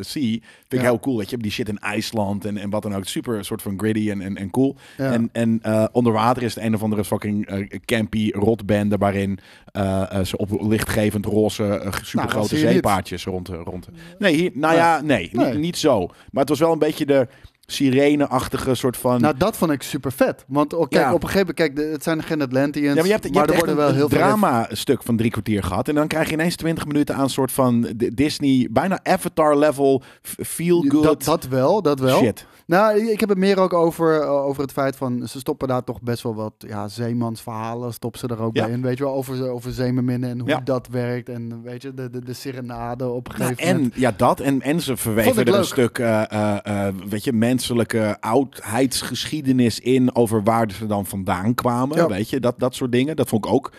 Sea, vind ik Ja. heel cool. Weet je, die shit in IJsland en, en wat dan ook. Super soort van gritty en, en, en cool. Ja. En, en eh, onder water is het een of andere fucking eh, campy rotbende waarin eh, ze op lichtgevend roze super Nou, dat grote zie je niet. zeepaardjes rond, rond. Nee, hier, nou ja, nee, Nee. Niet, niet zo. Maar het was wel een beetje de sirene-achtige soort van. Nou, dat vond ik super vet. Want oh, kijk, Ja. op een gegeven moment, kijk, het zijn geen Atlanteans, Ja, maar je hebt, je maar hebt er worden een, wel heel een veel drama-stuk van drie kwartier gehad. En dan krijg je ineens 20 minuten aan een soort van Disney, bijna Avatar-level, f- feel-good Dat, dat wel, dat wel. shit. Nou, ik heb het meer ook over, eh, over het feit van... ze stoppen daar toch best wel wat ja, zeemansverhalen... stoppen ze er ook Ja. bij in. Weet je wel, over, over zeemerminnen en hoe Ja. dat werkt. En weet je, de, de, de serenade op een Ja, gegeven en moment. ja, dat. En, en ze verweven er een stuk, eh, eh, weet je, menselijke oudheidsgeschiedenis in over waar ze dan vandaan kwamen. Ja. Weet je, dat, dat soort dingen. Dat vond ik ook.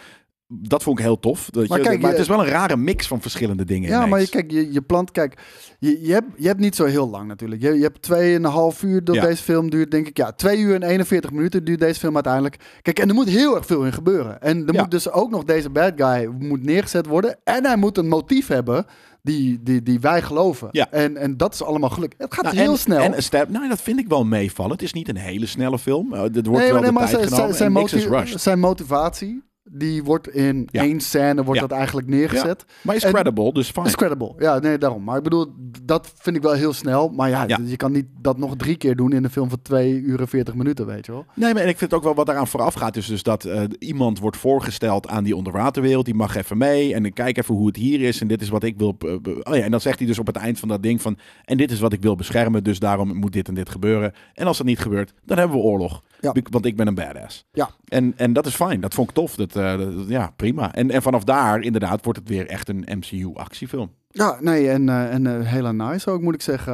Dat vond ik heel tof. Dat Maar je, kijk, maar het is wel een rare mix van verschillende dingen. Ja, maar je, kijk, je, je plant, kijk, je, je, hebt, je hebt niet zo heel lang natuurlijk. Je, je hebt tweeënhalf uur dat Ja. deze film duurt, denk ik. Ja, twee uur en 41 minuten duurt deze film uiteindelijk. Kijk, en er moet heel erg veel in gebeuren. En er Ja. moet dus ook nog deze bad guy moet neergezet worden. En hij moet een motief hebben die, die, die wij geloven. Ja. En, en dat is allemaal geluk. Het gaat Nou, heel en, snel. En een step, nou, dat vind ik wel meevallen. Het is niet een hele snelle film. Uh, er wordt nee, wel nee, de maar tijd zijn, genomen. zijn, zijn motivatie, die wordt in Ja. één scène wordt Ja. dat eigenlijk neergezet. Maar is En- credible, dus fine. is credible. Ja, nee, daarom. Maar ik bedoel, dat vind ik wel heel snel. Maar ja, Ja. je kan niet dat nog drie keer doen in een film van 2 uur en 40 minuten, weet je wel. Nee, maar en ik vind ook wel wat daaraan vooraf gaat. is dus dat eh, iemand wordt voorgesteld aan die onderwaterwereld. Die mag even mee. En ik kijk even hoe het hier is. En dit is wat ik wil. oh ja, en dan zegt hij dus op het eind van dat ding van. En dit is wat ik wil beschermen. Dus daarom moet dit en dit gebeuren. En als dat niet gebeurt, dan hebben we oorlog. Ja. Want ik ben een badass. Ja. En, en dat is fijn. Dat vond ik tof. Dat, eh, ja, prima. En, en vanaf daar inderdaad wordt het weer echt een MCU-actiefilm. Ja, nee, en, eh en eh, heel nice ook, moet ik zeggen.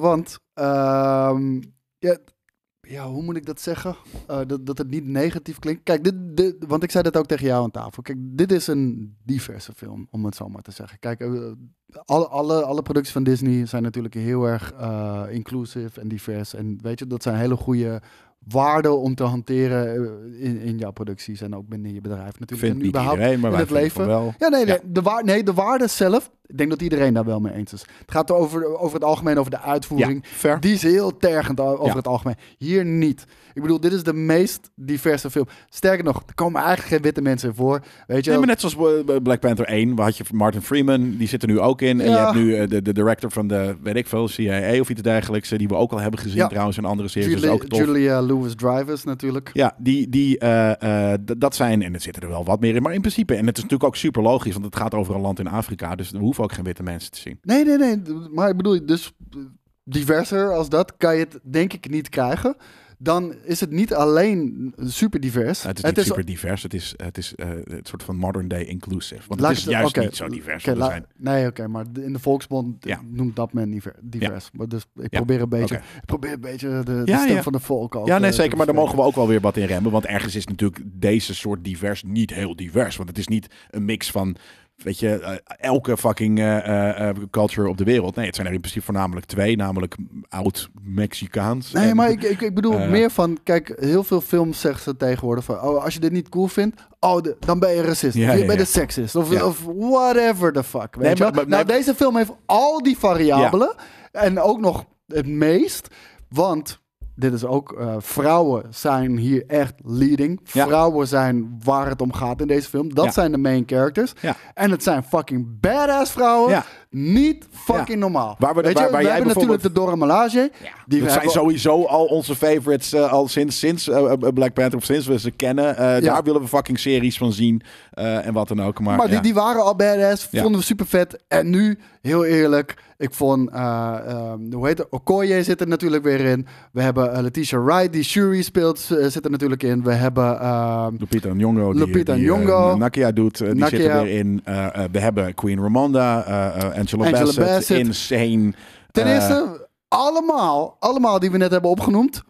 Want, ehm, ja, ja, hoe moet ik dat zeggen? Dat, dat het niet negatief klinkt. Kijk, dit, want ik zei dat ook tegen jou aan tafel. Kijk, dit is een diverse film, om het zo maar te zeggen. Kijk, alle, alle, alle producties van Disney zijn natuurlijk heel erg inclusive en divers. En weet je, dat zijn hele goede waarden om te hanteren eh, in, in jouw producties en ook binnen je bedrijf natuurlijk. Vindt en niet überhaupt iedereen, maar in wij het leven. wel. Ja, nee, nee, Ja. De, waar, nee de waarde zelf Ik denk dat iedereen daar wel mee eens is. Het gaat over, over het algemeen over de uitvoering. Ja. Die is heel tergend over Ja. het algemeen. Hier niet. Ik bedoel, dit is de meest diverse film. Sterker nog, er komen eigenlijk geen witte mensen voor. Weet je Nee, maar net zoals eh, Black Panther 1, waar had je Martin Freeman, die zit er nu ook in. En je hebt nu eh, de, de director van de, weet ik veel, CIA of iets dergelijks, eh, die we ook al hebben gezien trouwens in andere series. Julia, ook tof. Julia Louis-Drivers natuurlijk. Ja, die, die, dat zijn, en er zitten er wel wat meer in, maar in principe, en het is natuurlijk ook super logisch, want het gaat over een land in Afrika, dus we hoeven ook geen witte mensen te zien. Nee, nee, nee. Maar ik bedoel, dus diverser als dat kan je het denk ik niet krijgen. Dan is het niet alleen super divers. Het is niet super divers, het is, het is eh, het soort van modern day inclusive. Want Laat het is juist niet zo divers. er la- zijn, Nee, oké, maar in de volksmond Ja. noemt dat men diver- divers. Maar dus ik Ja, probeer een beetje, ik probeer een beetje de, de stem ja. van de volk ook. ja, nee, eh, zeker, maar daar mogen we ook wel weer wat in remmen, want ergens is natuurlijk deze soort divers niet heel divers, want het is niet een mix van, weet je, eh, elke fucking eh, eh, culture op de wereld. Nee, het zijn er in principe voornamelijk twee, namelijk oud-Mexicaans. Nee, en- maar ik, ik, ik bedoel meer van, kijk, heel veel films zeggen ze tegenwoordig van, oh, als je dit niet cool vindt, oh, de- dan ben je racist, Ja, of je ja, bent ja. een seksist, of, of whatever the fuck, weet Nee, je maar- Nou, nee, deze film heeft al die variabelen en ook nog het meest, want dit is ook, eh, vrouwen zijn hier echt leading. Ja. Vrouwen zijn waar het om gaat in deze film. Dat Ja. zijn de main characters. Ja. En het zijn fucking badass vrouwen. Ja. Niet fucking normaal. Waar we- Weet waar- je, waar we jij hebben natuurlijk de Dora Milaje. Die dat zijn sowieso al onze favorites eh, al sinds, sinds eh, eh, Black Panther of sinds we ze kennen. Eh, Daar willen we fucking series van zien eh, en wat dan ook. Maar, Maar die, ja. die waren al badass, Ja. vonden we super vet. En nu, heel eerlijk, ik vond, eh, ehm, hoe heet het, Okoye zit er natuurlijk weer in. We hebben eh, Letitia Wright, die Shuri speelt, zit er natuurlijk in. We hebben, ehm, Lupita Nyong'o, die, Lupita die, Nyong'o. Nakia doet, die zit Nakia. er weer in. We hebben Queen Ramonda, Angela, Angela Bassett, Bassett. insane. ten Eh, eerste, allemaal, allemaal die we net hebben opgenoemd,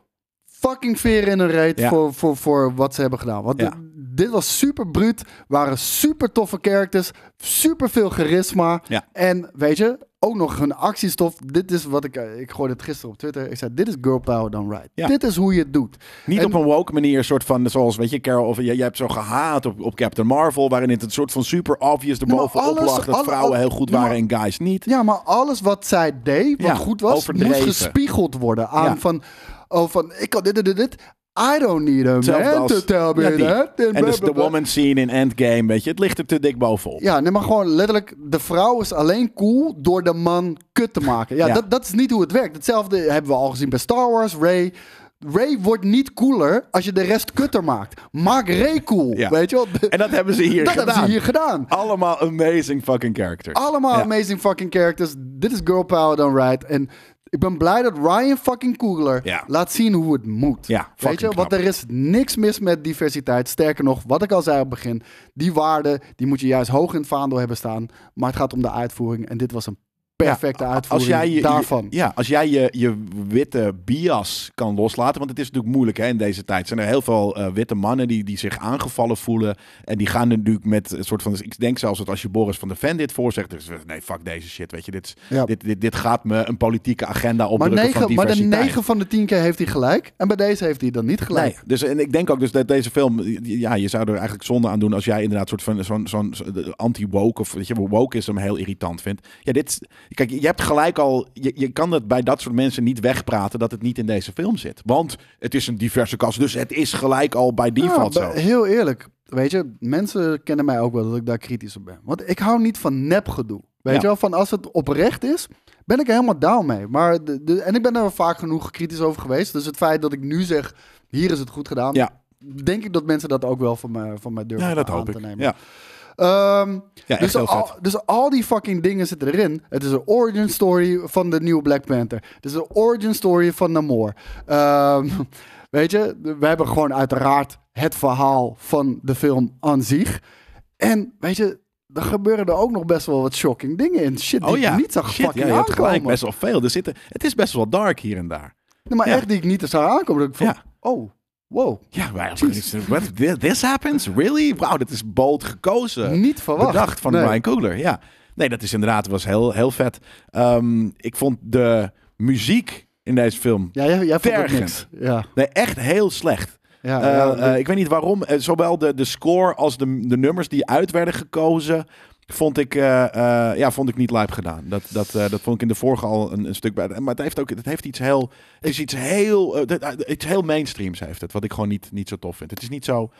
fucking veer in een reet Ja. voor, voor, voor wat ze hebben gedaan. Want Ja. dit- dit was super bruut, waren super toffe characters, super veel charisma. Ja. En weet je, ook nog hun actiestof. Dit is wat ik, eh, ik gooide het gisteren op Twitter. Ik zei, dit is girl power done right. Ja. Dit is hoe je het doet. Niet En- op een woke manier, soort van, zoals, weet je, Carol, of jij, jij hebt zo gehaat op, op Captain Marvel, waarin het een soort van super obvious erbovenop alles- lag dat alle- vrouwen heel goed maar- waren en guys niet. Ja, maar alles wat zij deed, wat Ja, goed was, overdreven. moest gespiegeld worden aan Ja. van, oh, van, ik kan dit, dit, dit. I don't need a Hetzelfde man als- to tell me Ja, die. that. En dus de woman scene in Endgame, weet je, het ligt er te dik bovenop. Ja, nee, maar gewoon letterlijk, de vrouw is alleen cool door de man kut te maken. Ja, Ja. Dat, dat is niet hoe het werkt. Hetzelfde hebben we al gezien bij Star Wars, Ray. Ray wordt niet cooler als je de rest kutter maakt. Maak Ray cool, Ja. weet je wel? En dat hebben ze hier dat gedaan. hebben ze hier gedaan. Allemaal amazing fucking characters. Allemaal Ja. amazing fucking characters. Dit is girl power done right. En ik ben blij dat Ryan fucking Coogler Ja. laat zien hoe het moet. Ja, Weet je, want knap. er is niks mis met diversiteit. Sterker nog, wat ik al zei op het begin, die waarden die moet je juist hoog in het vaandel hebben staan. Maar het gaat om de uitvoering en dit was een perfecte Ja, uitvoering als jij je, daarvan. je- ja, als jij je, je witte bias kan loslaten, want het is natuurlijk moeilijk hè, in deze tijd. Zijn er heel veel eh, witte mannen die, die zich aangevallen voelen. En die gaan natuurlijk met een soort van. Ik denk zelfs dat als je Boris van der Ven dit voorzegt, dus nee, fuck deze shit. Weet je, dit, is- Ja. dit, dit, dit gaat me een politieke agenda maar, opdrukken van negen, maar de diversiteit. 9 van de 10 keer heeft hij gelijk. En bij deze heeft hij dan niet gelijk. Nee, dus en ik denk ook dus dat deze film, ja, je zou er eigenlijk zonde aan doen als jij inderdaad soort van zo'n zo'n anti-woke of weet je, wokeism heel irritant vindt. Ja, dit, is- kijk, je hebt gelijk al, je, je kan het bij dat soort mensen niet wegpraten dat het niet in deze film zit, want het is een diverse kast, dus het is gelijk al bij default Ja, zo. Heel eerlijk, weet je, mensen kennen mij ook wel dat ik daar kritisch op ben. Want ik hou niet van nepgedoe. Weet Ja. je wel, van als het oprecht is, ben ik er helemaal down mee. Maar de, de- en ik ben er vaak genoeg kritisch over geweest. Dus het feit dat ik nu zeg, hier is het goed gedaan. Ja. Denk ik dat mensen dat ook wel van mij, van mij durven Ja, dat aan hoop te ik. nemen. Ja, Ehm, ja dus, al, dus al die fucking dingen zitten erin. Het is een origin story van de nieuwe Black Panther. Het is een origin story van Namor. Ehm, *laughs* weet je, we hebben gewoon uiteraard het verhaal van de film aan zich. En weet je, er gebeuren er ook nog best wel wat shocking dingen in. Shit die Oh ja, ik niet zag Shit, fucking ja, aankomen. gelijk, best wel veel. Er zitten, het is best wel dark hier en daar. Nee, maar Ja. echt die ik niet zag aankomen. Dat ik van, oh, wow, Ja, wij what, this happens? Really? Wauw, dit is bold gekozen. niet verwacht. bedacht van Nee. Ryan Coogler. Ja, nee, dat is inderdaad was heel, heel vet. Ehm, ik vond de muziek in deze film Ja, jij, jij vond niks. Ja, nee, echt heel slecht. ja, Eh, ja, eh, ik weet niet waarom. eh, zowel de, de score als de, de nummers die uit werden gekozen vond ik, eh, eh, ja, vond ik niet lijp gedaan. Dat, dat, eh, dat vond ik in de vorige al een, een stuk bij. Maar het heeft ook het heeft iets heel. Het is iets heel. iets heel mainstreams heeft het. Wat ik gewoon niet, niet zo tof vind. Het is niet zo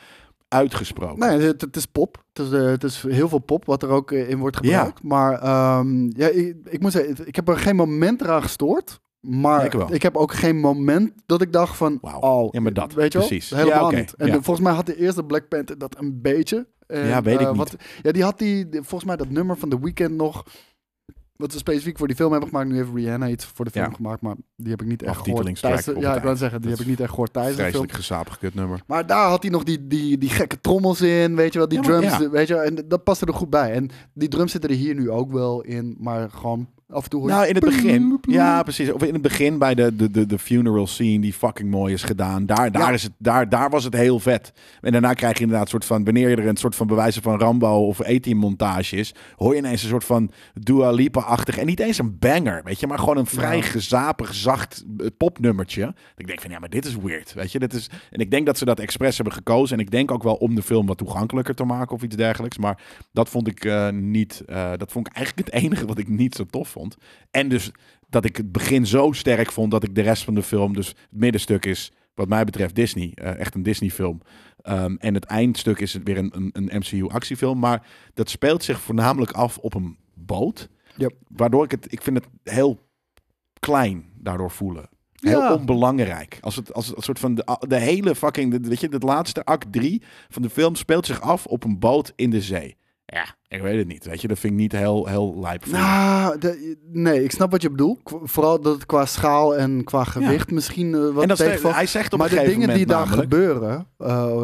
uitgesproken. Nee, het, het is pop. Het is, het is heel veel pop wat er ook in wordt Ja. gebruikt. Maar ehm, ja, ik, ik moet zeggen, ik heb er geen moment eraan gestoord. Maar ik wel. ik heb ook geen moment dat ik dacht van, Wauw. oh, Ja, maar dat, weet je wel? precies. Helemaal Ja, oké, niet. En ja. volgens mij had de eerste Black Panther dat een beetje. En, Ja, weet ik eh, niet. Wat, ja, die had die, volgens mij dat nummer van The Weeknd nog, wat ze specifiek voor die film hebben gemaakt. Nu heeft Rihanna iets voor de film Ja. gemaakt, maar die heb ik niet echt gehoord. Tijdens de- Ja, ik eind. zeggen, die Dat heb ik niet echt gehoord tijdens de film. Gezapig kutnummer. Maar daar had hij nog die, die, die gekke trommels in, weet je wel, die Ja, drums, ja. weet je wel, en dat paste er goed bij. En die drums zitten er hier nu ook wel in, maar gewoon af en toe Nou, in het begin. Ja, precies. Of in het begin bij de, de, de, de funeral scene die fucking mooi is gedaan. Daar, daar, Ja. is het, daar, daar was het heel vet. En daarna krijg je inderdaad een soort van... Wanneer je er een soort van bewijzen van Rambo of A-Team montage is... hoor je ineens een soort van Dua Lipa-achtig... en niet eens een banger, weet je... maar gewoon een vrij Ja. gezapig, zacht eh, popnummertje. Dat Ik denk van, ja, maar dit is weird, weet je. Dit is, en ik denk dat ze dat expres hebben gekozen. En ik denk ook wel om de film wat toegankelijker te maken of iets dergelijks. Maar dat vond ik eh, niet... eh, dat vond ik eigenlijk het enige wat ik niet zo tof vond. En dus dat ik het begin zo sterk vond dat ik de rest van de film, dus het middenstuk is wat mij betreft Disney, eh, echt een Disney film. Ehm, en het eindstuk is het weer een, een, een MCU actiefilm, maar dat speelt zich voornamelijk af op een boot. Yep. Waardoor ik het, ik vind het heel klein daardoor voelen. Heel Ja. onbelangrijk. Als het als een soort van de, de hele fucking, de, weet je, het laatste act 3 van de film speelt zich af op een boot in de zee. Ja, ik weet het niet. Weet je, dat vind ik niet heel, heel lijp. Nou, de- nee, ik snap wat je bedoelt. Vooral dat het qua schaal en qua gewicht misschien eh, wat en dat is- tegenvalt. hij zegt op Maar een de dingen die daar gebeuren,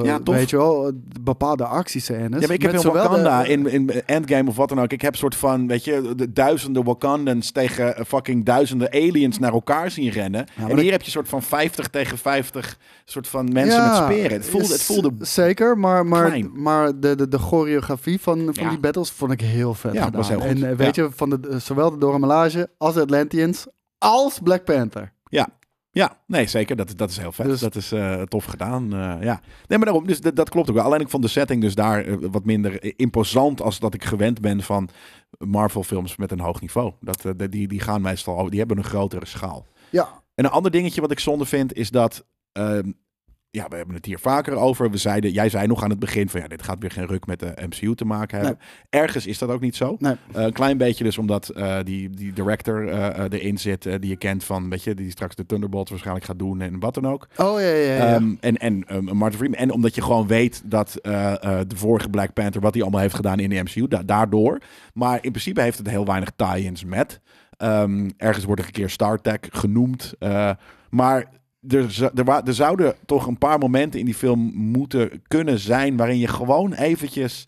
Ja, tof. weet je wel, bepaalde actiescènes. Ja, maar ik heb de- Wakanda in, in Endgame of wat dan ook. Ik heb soort van, weet je, de duizenden Wakandans tegen eh, fucking duizenden aliens naar elkaar zien rennen. en hier heb je soort van 50 tegen 50 soort van mensen met speren. Het voelde, het voelde Zeker, maar, maar, klein. maar de, de, de choreografie van, van die vond ik heel vet Ja, gedaan. was heel goed. En eh, weet je, van de, eh, zowel de Dora Milaje als de Atlanteans als Black Panther. Ja, nee, zeker. Dat, is- dat is heel vet. Dus- dat is eh, tof gedaan. ja. Nee, maar daarom, dus dat, klopt ook wel. Alleen ik vond de setting dus daar wat minder imposant als dat ik gewend ben van Marvel films met een hoog niveau. Dat, die, die gaan meestal over, die hebben een grotere schaal. Ja, En een ander dingetje wat ik zonde vind is dat. Ja, we hebben het hier vaker over. We zeiden, jij zei nog aan het begin van ja, dit gaat weer geen ruk met de MCU te maken hebben. Ergens is dat ook niet zo. nee. Eh, een klein beetje dus omdat eh, die, die director eh, erin zit, die je kent van, weet je, die straks de Thunderbolts waarschijnlijk gaat doen en wat dan ook. Oh ja, ja, ja. Ehm, en en Martin Freeman. En omdat je gewoon weet dat de vorige Black Panther, wat hij allemaal heeft gedaan in de MCU, da- daardoor. Maar in principe heeft het heel weinig tie-ins met. Ehm, ergens wordt er een keer Star Trek genoemd. maar er, er, er zouden toch een paar momenten in die film moeten kunnen zijn waarin je gewoon eventjes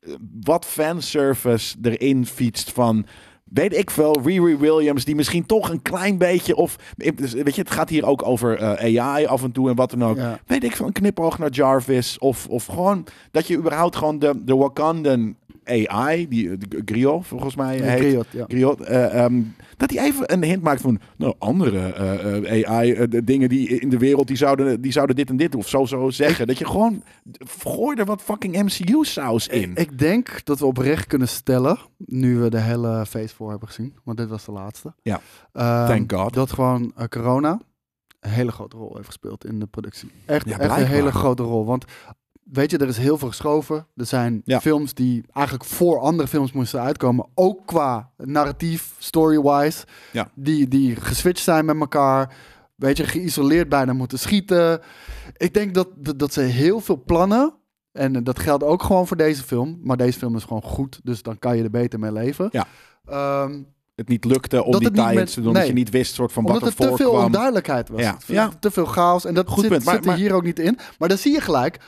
eh, wat fanservice erin fietst van weet ik veel, Riri Williams, die misschien toch een klein beetje, of dus, weet je, het gaat hier ook over eh, AI af en toe en wat dan ook. Ja. Weet ik veel, een knipoog naar Jarvis, of, of gewoon dat je überhaupt gewoon de, de Wakandan AI, die de Griot volgens mij heet. Griot, ja. Griot, eh, ehm, dat hij even een hint maakt van nou, andere eh, eh, AI, eh, de dingen die in de wereld, die zouden, die zouden dit en dit of zo zo zeggen. Dat je gewoon, gooi er wat fucking MCU-saus in. Ik, ik denk dat we oprecht kunnen stellen, nu we de hele phase 4 hebben gezien, want dit was de laatste. Ja. Ehm, Thank God. Dat gewoon eh, corona een hele grote rol heeft gespeeld in de productie. Echt, Ja, echt een hele grote rol. Want weet je, er is heel veel geschoven. Er zijn Ja. films die eigenlijk voor andere films moesten uitkomen. Ook qua narratief, story-wise. Ja. Die, die geswitcht zijn met elkaar. Weet je, geïsoleerd bijna moeten schieten. Ik denk dat, dat, ze heel veel plannen... En dat geldt ook gewoon voor deze film. Maar deze film is gewoon goed. Dus dan kan je er beter mee leven. Ja. Ehm, het niet lukte om Dat die tie-ins met- te doen, nee. dat je niet wist soort van wat er er te veel onduidelijkheid was. Ja. Te- Ja. Te veel chaos. En dat Goed zit, punt, maar- zit er maar- hier ook niet in. Maar dan zie je gelijk,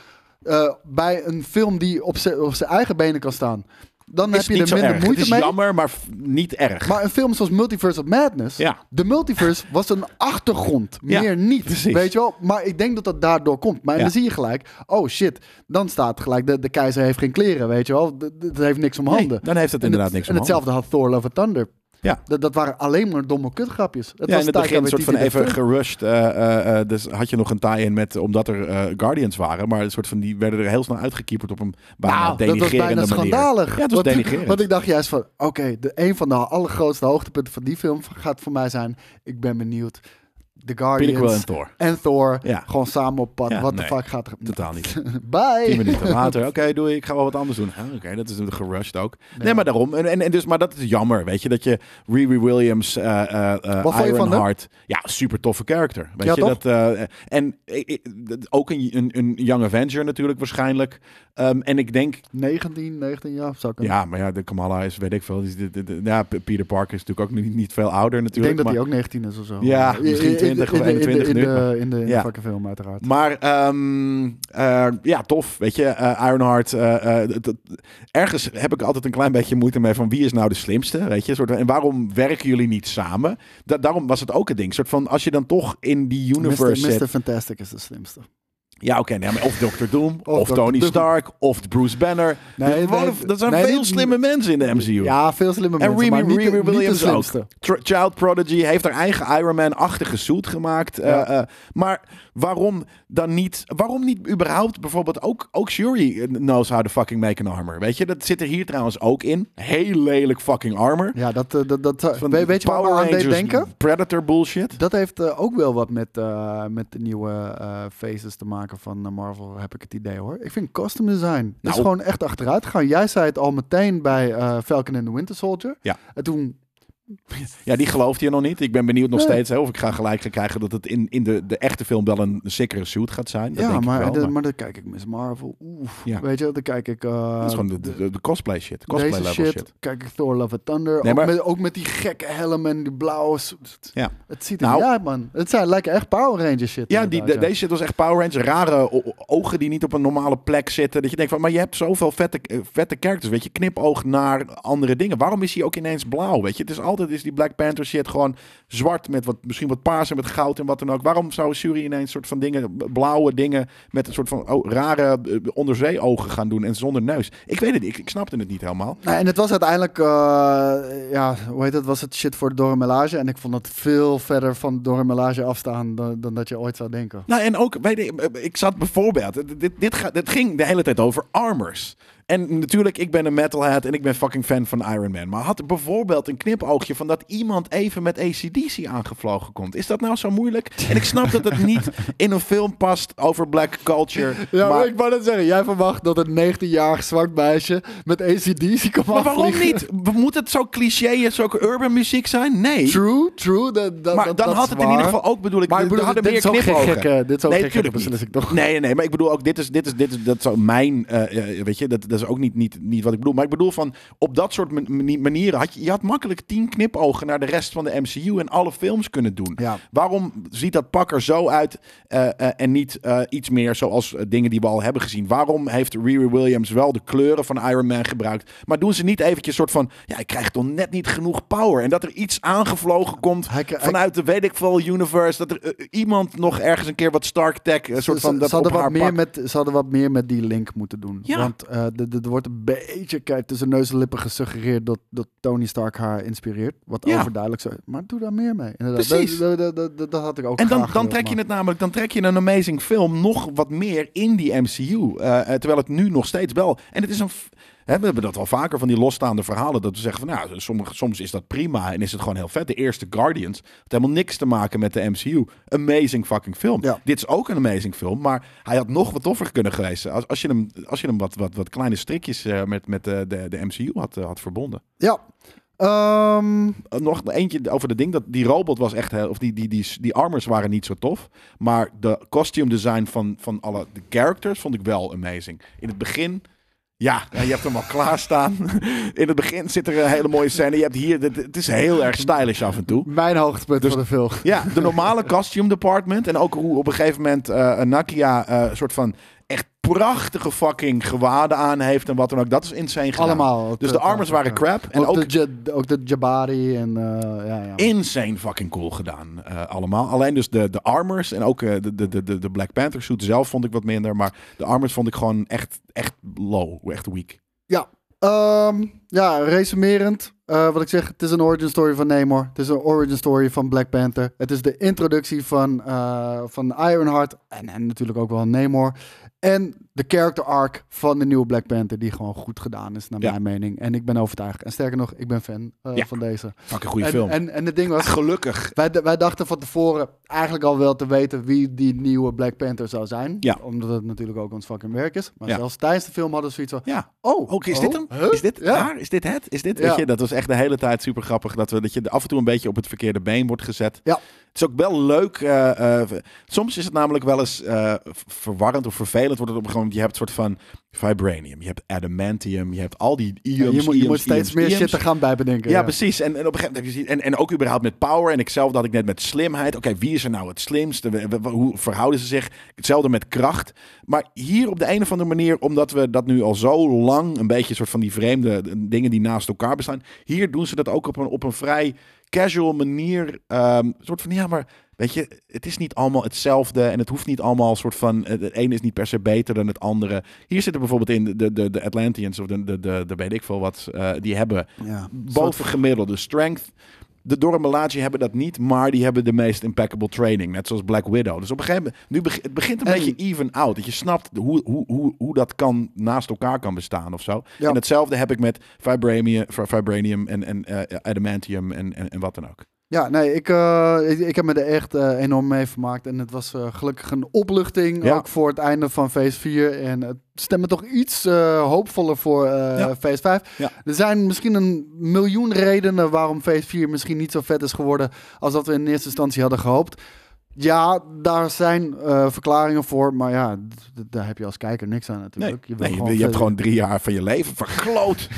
eh, bij een film die op zijn op zijn eigen benen kan staan, dan is heb je er minder erg. moeite het is mee. jammer, maar niet erg. Maar een film zoals Multiverse of Madness, ja. de multiverse was een achtergrond, Ja, meer niet. precies. Weet je wel? Maar ik denk dat dat daardoor komt. Maar Ja. dan zie je gelijk, oh shit, dan staat gelijk, de, de keizer heeft geen kleren, weet je wel? Dat heeft niks om handen. Nee, dan heeft het En inderdaad het- niks En om handen. hetzelfde had Thor Love and Thunder. Ja. Dat, dat waren alleen maar domme kutgrapjes. Het ja, was in het begin een soort van even gerushed. eh, eh, eh, dus had je nog een tie-in met, omdat er Guardians waren. Maar een soort van, die werden er heel snel uitgekieperd op een bijna Nou, dat was bijna manier. schandalig. Ja, het was want, want ik dacht juist van, oké, de een van de allergrootste hoogtepunten van die film gaat voor mij zijn, ik ben benieuwd, The Pinnacle en Guardians Thor. en Thor Ja. gewoon samen op pad. Ja, Wat de nee, fuck gaat er... Totaal niet. *laughs* Bye! Tien minuten *laughs* later, oké, doei, ik ga wel wat anders doen. Oké, dat is natuurlijk gerushed ook. Nee, Nee. maar daarom. En, en, en dus, maar dat is jammer, weet je, dat je Riri Williams, van hem? Ironheart, ja, super toffe character. Weet Ja, je, toch? dat, en ik- ik- ook een, een, een Young Avenger natuurlijk waarschijnlijk. Ehm, en ik denk, 19, 19 jaar zou ik ja, maar ja, de Kamala is, weet ik veel. die is de- de- de- ja, Peter Parker is natuurlijk ook niet, niet veel ouder Ik natuurlijk. denk dat hij ook 19 is of zo. Ja, misschien 20 of in de- in de- 21 in de, in de, in de Ja. fucking film uiteraard. Maar ehm, eh, ja, tof. Weet je, eh, Ironheart. eh, dat- ergens heb ik altijd een klein beetje moeite mee van wie is nou de slimste. Weet je, soort en waarom werken jullie niet samen? Da- daarom was het ook een ding. Soort van, als je dan toch in die universe Mr. zit. Mr. Fantastic is de slimste. Ja, oké. nee, of Doctor Doom, of, Of Dr. Tony. Stark, of Bruce Banner. Nee, dat zijn nee, veel niet- slimme mensen in de MCU. Ja, veel slimme En mensen, Riri, de- Riri de Williams ook. Child Prodigy heeft haar eigen Iron Man-achtige suit gemaakt. eh, eh, maar waarom dan niet... Waarom niet überhaupt bijvoorbeeld ook, ook Shuri knows how to fucking make an armor? Weet je, dat zit er hier trouwens ook in. Heel lelijk fucking armor. Ja, dat, eh, dat, dat, Van weet, weet je wat me Power aan deed denken? Predator bullshit. Dat heeft ook wel wat met, met de nieuwe faces te maken van eh, Marvel, heb ik het idee hoor. Ik vind costume design is Nou. gewoon echt achteruit gegaan. Jij zei het al meteen bij eh, Falcon and the Winter Soldier. Ja. En toen, Ja, die gelooft hier nog niet. Ik ben benieuwd nog Nee. steeds hè, of ik ga gelijk krijgen dat het in, in de, de echte film wel een sikkere suit gaat zijn. Dat ja, denk maar, ik wel. de- maar dan kijk ik Miss Marvel. Oef, Ja. weet je, dan kijk ik... eh, dat is gewoon de, de, de cosplay shit. Cosplay level shit, shit. kijk ik Thor Love and Thunder. Nee, ook, maar- met, ook met die gekke helm en die blauwe... Ja. Het ziet er Nou- niet uit, man. Het zijn lijken echt Power Rangers shit. Ja, die, de- inderdaad, ja. deze shit was echt Power Rangers. Rare ogen die niet op een normale plek zitten. Dat je denkt van, maar je hebt zoveel vette, eh, vette characters. Weet je, knipoog naar andere dingen. Waarom is hij ook ineens blauw? Weet je, het is altijd is die Black Panther shit gewoon zwart met wat, misschien wat paars en met goud en wat dan ook. Waarom zou Shuri ineens soort van dingen, blauwe dingen met een soort van oh, rare eh, onderzeeogen gaan doen en zonder neus? Ik weet het, niet, ik, ik snapte het niet helemaal. Nee, en het was uiteindelijk, eh, ja, hoe heet het, was het shit voor Dormelage. En ik vond het veel verder van Dormelage afstaan dan, dan dat je ooit zou denken. Nou, en ook, weet je, ik zat bijvoorbeeld, dit, dit, gaat, dit ging de hele tijd over armors. En natuurlijk, ik ben een metalhead en ik ben fucking fan van Iron Man. Maar had er bijvoorbeeld een knipoogje van dat iemand even met ACDC aangevlogen komt. Is dat nou zo moeilijk? En ik snap dat het *laughs* niet in een film past over black culture. *laughs* Ja, maar, ik wou net zeggen, jij verwacht dat een 19-jarig zwart meisje met ACDC kan maar waarom niet? Moet het zo cliché, zo urban muziek zijn? Nee. True, true. Dat, dat, maar dat- dan dat had het in ieder geval ook, bedoel ik, Maar ik bedoel, hadden dit meer is ook gekke, dit is ook Nee, gekke toch? Nee, nee, nee, maar ik bedoel ook, dit is, dit is, dit is, dat ook mijn, eh, weet je, dat, dat is ook niet, niet, niet wat ik bedoel. Maar ik bedoel van, op dat soort man- mani- manieren had je, je had makkelijk tien knipogen naar de rest van de MCU en alle films kunnen doen. Ja. Waarom ziet dat pak er zo uit eh, eh, en niet eh, iets meer zoals dingen die we al hebben gezien? Waarom heeft Riri Williams wel de kleuren van Iron Man gebruikt, maar doen ze niet eventjes soort van, ja, ik krijg toch net niet genoeg power en dat er iets aangevlogen komt Hij- hij- vanuit de weet ik veel universe, dat er iemand nog ergens een keer wat Stark Tech, een soort van ze, dat ze hadden op haar wat meer met, ze hadden wat meer met die link moeten doen. Ja. Want de- er wordt een beetje kijk, tussen neus en lippen gesuggereerd dat, dat Tony Stark haar inspireert. Wat Ja. overduidelijk zo Maar doe daar meer mee. Inderdaad. Precies. Dat, dat, dat, dat, had ik ook En dan, dan gewild, trek je maar- het namelijk, dan trek je een amazing film nog wat meer in die MCU. eh, eh, terwijl het nu nog steeds wel. En het is een. f- Hè, we hebben dat al vaker van die losstaande verhalen. Dat we zeggen van nou, sommige, soms is dat prima en is het gewoon heel vet. De eerste Guardians had helemaal niks te maken met de MCU. Amazing fucking film. Ja. Dit is ook een amazing film, maar hij had nog wat toffer kunnen geweest. Als, als je hem, als je hem wat, wat, wat kleine strikjes eh, met, met de, de, de MCU had, eh, had verbonden. Ja. Ehm, nog eentje over de ding dat die robot was echt heel, of die, die, die, die armors waren niet zo tof, maar de costume design van, van alle de characters vond ik wel amazing. In het begin, ja, je hebt hem al klaarstaan. In het begin zit er een hele mooie scène. Je hebt hier, het, is heel erg stylish af en toe. mijn hoogtepunt Dus- van de film. Ja, de normale costume department en ook hoe op een gegeven moment eh Nakia eh, een soort van echt prachtige fucking gewaden aan heeft en wat dan ook. Dat is insane gedaan. Allemaal. Dus de armors waren crap en ook, ook de, ook de Jabari en eh, ja, ja. insane fucking cool gedaan eh, allemaal. Alleen dus de, de armors en ook eh, de, de, de, de Black Panther suit zelf vond ik wat minder. Maar de armors vond ik gewoon echt, echt low, echt weak. Ja, Ehm, ja resumerend. wat ik zeg, het is een origin story van Namor. Het is een origin story van Black Panther. Het is de introductie van, van Ironheart en, en natuurlijk ook wel Namor. En de character arc van de nieuwe Black Panther, die gewoon goed gedaan is, naar Ja. mijn mening. En ik ben overtuigd. En sterker nog, ik ben fan eh, Ja. van deze. Fucking goede en, film. En, en het ding was, Gelukkig. wij, wij dachten van tevoren eigenlijk al wel te weten wie die nieuwe Black Panther zou zijn. Ja. Omdat het natuurlijk ook ons fucking werk is. Maar Ja. zelfs tijdens de film hadden we zoiets van, Ja. oh, Ook is oh, dit hem? huh? Is dit Ja. daar? Is dit het? Is dit? Ja. Weet je, dat was echt de hele tijd super grappig. Dat, we, dat je af en toe een beetje op het verkeerde been wordt gezet. Ja. Het is ook wel leuk. eh, eh, soms is het namelijk wel eens eh, verwarrend of vervelend. Wordt het op een gegeven moment. Je hebt een soort van vibranium. Je hebt adamantium. Je hebt al die Ja, ioms. je moet, je moet steeds meer shit te gaan bijbedenken. Ja, precies. En, en op een gegeven moment heb je. En, en ook überhaupt met power. En ikzelfde had ik net met slimheid. Oké, wie is er nou het slimste? Hoe verhouden ze zich? Hetzelfde met kracht. Maar hier op de een of andere manier, omdat we dat nu al zo lang, een beetje een soort van die vreemde dingen die naast elkaar bestaan. Hier doen ze dat ook op een, op een vrij casual manier. een soort van, ja, maar weet je, het is niet allemaal hetzelfde. En het hoeft niet allemaal een soort van, het ene is niet per se beter dan het andere. Hier zitten bijvoorbeeld in de, de, de Atlanteans of de, de, de, de weet ik veel wat, eh, die hebben ja. boven gemiddelde strength. De Dormelagie hebben dat niet, maar die hebben de meest impeccable training. Net zoals Black Widow. Dus op een gegeven moment, nu beg- het begint een En- beetje even out. Dat je snapt hoe, hoe, hoe, hoe dat kan naast elkaar kan bestaan of zo. Ja. En hetzelfde heb ik met Vibranium, Vibranium en, en eh, Adamantium en, en, en wat dan ook. Ja, nee, ik, eh, ik, ik heb me er echt eh, enorm mee vermaakt. En het was eh, gelukkig een opluchting, Ja. ook voor het einde van phase 4. En het stemde toch iets hoopvoller voor Ja. phase 5. Ja. Er zijn misschien een miljoen redenen waarom phase 4 misschien niet zo vet is geworden als dat we in eerste instantie hadden gehoopt. Ja, daar zijn eh, verklaringen voor, maar ja, daar heb je als kijker niks aan Nee, natuurlijk. Je, nee, je, gewoon je hebt gewoon drie jaar van je leven verkloot.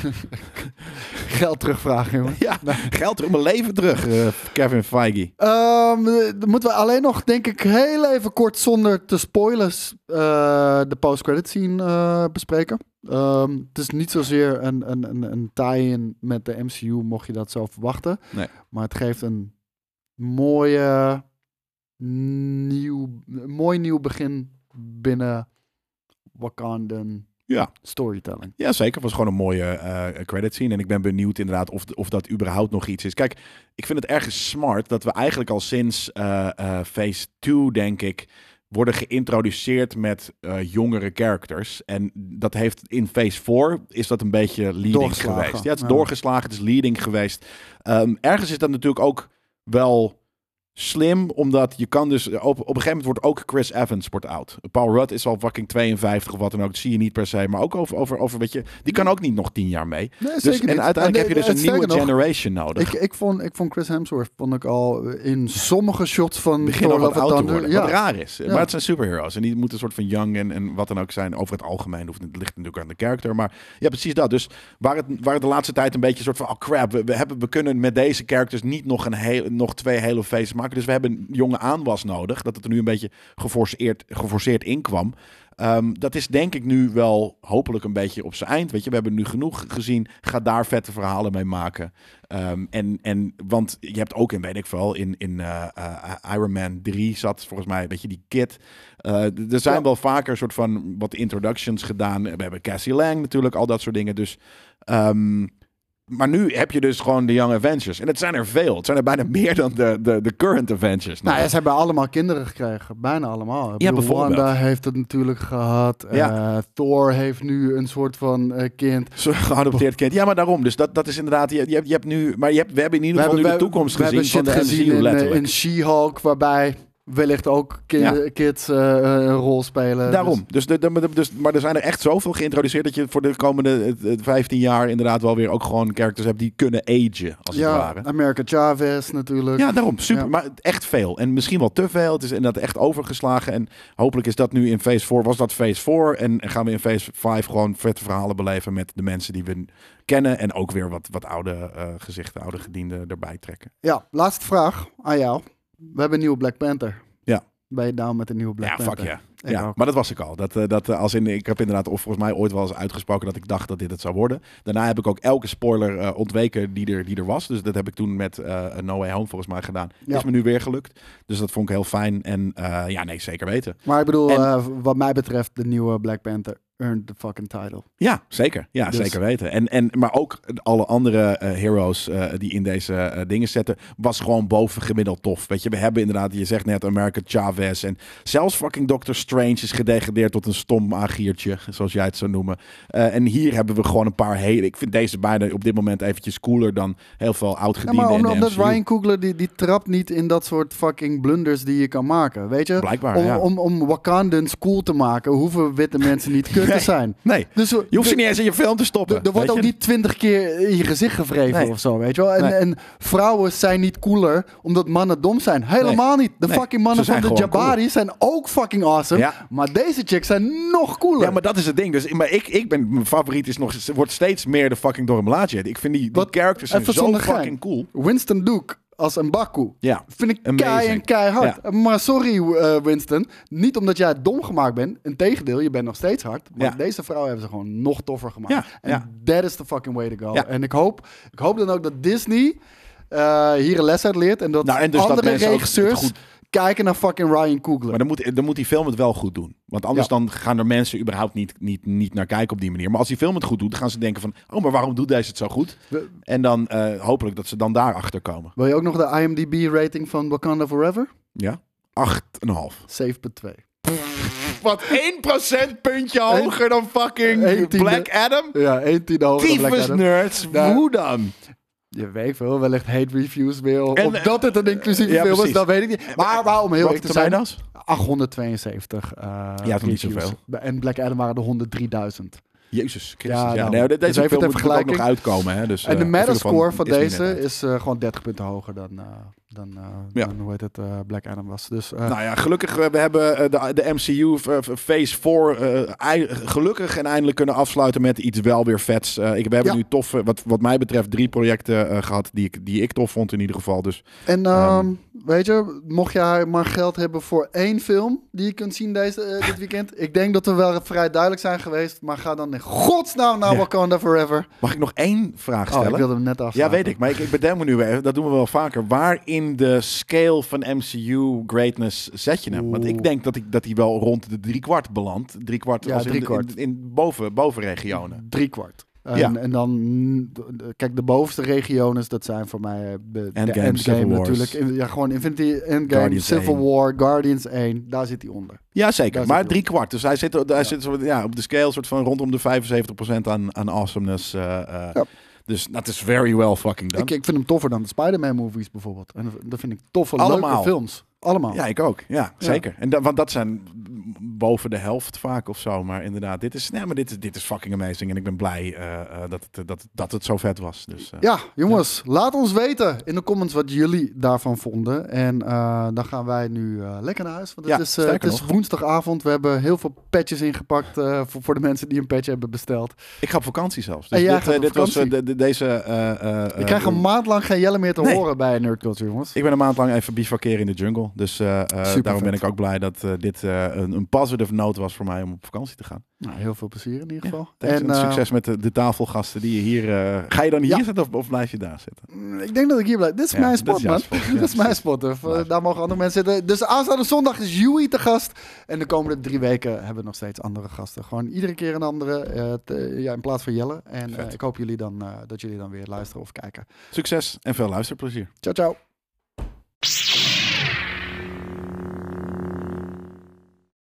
*laughs* geld terugvragen, jongen. ja, geld terug, mijn leven terug, eh, Kevin Feige. Ehm, dan moeten we alleen nog, denk ik, heel even kort zonder te spoilen eh, de post-credit scene eh, bespreken. Ehm, het is niet zozeer een, een, een, een tie-in met de MCU, mocht je dat zo verwachten. Nee. Maar het geeft een mooie, nieuw, mooi nieuw begin binnen Wakandan Ja. storytelling. Ja, zeker. Het was gewoon een mooie eh credit scene. En ik ben benieuwd inderdaad of, of dat überhaupt nog iets is. Kijk, ik vind het ergens smart dat we eigenlijk al sinds eh, eh, Phase 2, denk ik, worden geïntroduceerd met jongere characters. En dat heeft in Phase 4 is dat een beetje leading Doorgeslagen, geweest. Ja, het is ja. doorgeslagen, het is leading geweest. Ehm, ergens is dat natuurlijk ook wel slim, omdat je kan dus... Op, op een gegeven moment wordt ook Chris Evans wordt oud. Paul Rudd is al fucking 52 of wat dan ook. Dat zie je niet per se. Maar ook over, over, over weet je... Die kan ook niet nog 10 jaar mee. Nee, Dus, en uiteindelijk heb je dus een nieuwe generation nodig. Ik, ik, vond, ik vond Chris Hemsworth vond ik al in sommige shots van begin Thor al wat oud te worden. Ja. Wat raar is. Maar het zijn superheroes. En die moeten een soort van young en, en wat dan ook zijn. Over het algemeen. Hoeft, het ligt natuurlijk aan de character. Maar ja, precies dat. Dus waar het, waar het de laatste tijd een beetje een soort van... Oh crap, we, we, hebben, we kunnen met deze characters niet nog, een heel, nog twee hele feesten maken. Dus we hebben jonge aanwas nodig. Dat het er nu een beetje geforceerd, geforceerd in kwam. Ehm, dat is denk ik nu wel hopelijk een beetje op zijn eind. Weet je, we hebben nu genoeg gezien. Ga daar vette verhalen mee maken. Ehm, en, en, want je hebt ook in, weet ik veel, in, in eh, eh, Iron Man 3 zat volgens mij, weet je, die kit. Eh, er zijn Ja. wel vaker soort van wat introductions gedaan. We hebben Cassie Lang natuurlijk, al dat soort dingen. Dus, ehm, maar nu heb je dus gewoon de Young Avengers. En het zijn er veel. Het zijn er bijna meer dan de, de, de current Avengers. Nou ja, ze hebben allemaal kinderen gekregen. Bijna allemaal. Ik Ja, bedoel. Wanda heeft het natuurlijk gehad. Ja. Eh, Thor heeft nu een soort van eh, kind. Geadopteerd kind. Ja, maar daarom. Dus dat, dat is inderdaad. Je, je, hebt, je hebt nu. Maar je hebt, we hebben in ieder geval nu de toekomst we gezien hebben van de gezien MCU, in, eh, letterlijk. in She-Hulk, waarbij wellicht ook ki- Ja. kids eh, een rol spelen. Daarom. Dus de, de, dus, maar er zijn er echt zoveel geïntroduceerd dat je voor de komende eh, eh, 15 jaar inderdaad wel weer ook gewoon characters hebt die kunnen agen, als Dus, ja, het ware. America Chavez natuurlijk. Ja, daarom. Super. Ja. Maar echt veel. En misschien wel te veel. Het is inderdaad echt overgeslagen. En hopelijk is dat nu in phase 4. Was dat phase 4? En gaan we in phase 5 gewoon vette verhalen beleven met de mensen die we kennen. En ook weer wat, wat oude eh, gezichten, oude gedienden erbij trekken. Ja, laatste vraag aan jou. We hebben een nieuwe Black Panther. Ja. Ben je down met een nieuwe Black ja, Panther? fuck ja. Ik Ja, maar dat was ik al. Dat, eh, dat, eh, als in, ik heb inderdaad, of volgens mij ooit wel eens uitgesproken dat ik dacht dat dit het zou worden. Daarna heb ik ook elke spoiler eh, ontweken die er, die er was. Dus dat heb ik toen met eh No Way Home volgens mij gedaan. Ja. Is me nu weer gelukt. Dus dat vond ik heel fijn. En ja, nee, zeker weten. Maar ik bedoel, En- wat mij betreft, de nieuwe Black Panther. Earned the fucking title. Ja, zeker. Ja, Dus- zeker weten. En, en, maar ook alle andere eh, heroes eh, die in deze eh, dingen zetten, was gewoon bovengemiddeld tof. Weet je, we hebben inderdaad, je zegt net, America Chavez. En zelfs fucking Doctor Strange is gedegradeerd tot een stom agiertje, zoals jij het zou noemen. En hier hebben we gewoon een paar hele... Ik vind deze bijna op dit moment eventjes cooler dan heel veel Ja, oudgediende maar omdat. Ryan Coogler, die, die trapt niet in dat soort fucking blunders die je kan maken. Weet je? Blijkbaar, om, ja. om, om Wakandans cool te maken, hoeven witte mensen niet kut te Nee. zijn. Nee, Dus je hoeft ze niet eens in je film te stoppen. Er wordt ook je? niet twintig keer in je gezicht gevreven Nee. of zo, weet je wel. En, Nee. en vrouwen zijn niet cooler omdat mannen dom zijn. Helemaal niet. De Nee. fucking mannen van de Jabari zijn ook fucking awesome. Ja. Maar deze chicks zijn nog cooler. Ja, maar dat is het ding. Dus, maar ik, ik ben, mijn favoriet is nog, wordt steeds meer de fucking Dormelaatje. Ik vind die, die Wat- characters zijn zo gein. fucking cool. Winston Duke als een Baku. Ja. Vind ik Amazing. kei en keihard. Maar sorry eh, Winston, niet omdat jij dom gemaakt bent. Integendeel, je bent nog steeds hard. Maar Ja. deze vrouw hebben ze gewoon nog toffer gemaakt. En that is the fucking way to go. En ik hoop, ik hoop dan ook dat Disney eh, hier een les uit leert. En dat Nou, en dus andere mensen ook het regisseurs goed- kijken naar fucking Ryan Coogler. Maar dan moet, dan moet die film het wel goed doen. Want anders Ja. dan gaan er mensen überhaupt niet, niet, niet naar kijken op die manier. Maar als die film het goed doet, dan gaan ze denken van... Oh, maar waarom doet deze het zo goed? We- En dan eh, hopelijk dat ze dan daarachter komen. Wil je ook nog de IMDb-rating van Wakanda Forever? Ja? 8,5. 7,2. Wat 1% puntje hoger dan fucking. Black Adam? Ja, 1 tiende hoger dan Black Tyfus Adam. nerds, Nou, hoe dan? Je weet veel, wellicht hate reviews. Of En, eh, dat het een inclusieve ja, film is, dat weet ik niet. Maar waarom heel eerlijk te zijn dat? 872 eh Ja, toch niet zoveel. En Black Adam waren er 103.000. Jezus Christus. Ja, Ja, nou, nee, dus deze even film moet nog uitkomen. Hè? Dus, en de eh, Metascore van is niet net deze is eh, gewoon 30 punten hoger dan, eh, dan, eh, Ja. dan hoe heet het, eh, Black Adam was. Dus eh, Nou ja, gelukkig, we hebben de, de MCU Phase 4 eh, ei- gelukkig en eindelijk kunnen afsluiten met iets wel weer vets. Ik, we hebben Ja. nu tof, wat, wat mij betreft, drie projecten eh, gehad die ik, die ik tof vond in ieder geval. Dus En Ehm. ehm, weet je, mocht jij maar geld hebben voor één film die je kunt zien deze, dit weekend. *laughs* Ik denk dat we wel vrij duidelijk zijn geweest. Maar ga dan in godsnaam naar Ja. Wakanda Forever. mag ik nog één vraag Oh, stellen? ik wilde hem net af. ja, weet ik. Maar ik, ik bedenk me nu weer, dat doen we wel vaker. Waar in de scale van MCU greatness zet je hem? Want ik denk dat, ik, dat hij wel rond de driekwart belandt. Driekwart Ja, als in, driekwart. in, in boven, bovenregionen. Drie kwart. En, Ja. en dan, kijk, de bovenste regiones, dat zijn voor mij eh, de, de Endgame, Endgame Civil Wars. natuurlijk. In- Ja, gewoon Infinity Endgame, Guardians Civil 1. War, Guardians 1, daar zit hij onder. Ja, zeker. Daar Maar zit drie kwart. Dus hij zit, hij zit soort, ja, op de scale soort van rondom de 75% aan, aan awesomeness. eh, eh. Ja. Dus dat is very well fucking done. Ik, ik vind hem toffer dan de Spider-Man movies bijvoorbeeld. En dat vind ik toffe, Allemaal. leuke films. Allemaal. Ja, ik ook. Ja, zeker. En want dat zijn boven de helft vaak of zo. Maar inderdaad, dit is, nee, maar dit is, dit is fucking amazing. En ik ben blij eh, eh, dat, het, dat, dat het zo vet was. Dus, eh, Ja, jongens, laat ons weten in de comments wat jullie daarvan vonden. En dan gaan wij nu lekker naar huis. Want het Ja, is, het is woensdagavond. We hebben heel veel patches ingepakt voor, voor de mensen die een patch hebben besteld. Ik ga op vakantie zelfs. Dus En jij dit, gaat dit was vakantie. de, de- deze... Ik krijg een maand lang geen Jelle meer te Nee. horen bij Nerd Culture, jongens. Ik ben een maand lang even bivakeren in de jungle. Dus eh, eh, daarom ben ik ook blij dat eh, dit een, een positive note was voor mij om op vakantie te gaan. Nou, heel veel plezier in ieder geval. En succes met de, de tafelgasten die je hier... ga je dan hier Ja. zitten of, of blijf je daar zitten? mm, ik denk dat ik hier blijf. Dit is mijn spot, *laughs* man. Dit is mijn spot. Daar mogen andere mensen zitten. Dus aanstaande zondag is Yui te gast. En de komende drie weken hebben we nog steeds andere gasten. Gewoon iedere keer een andere. te- ja, in plaats van Jelle. En ik hoop jullie dan, dat jullie dan weer luisteren of kijken. Succes en veel luisterplezier. Ciao, ciao.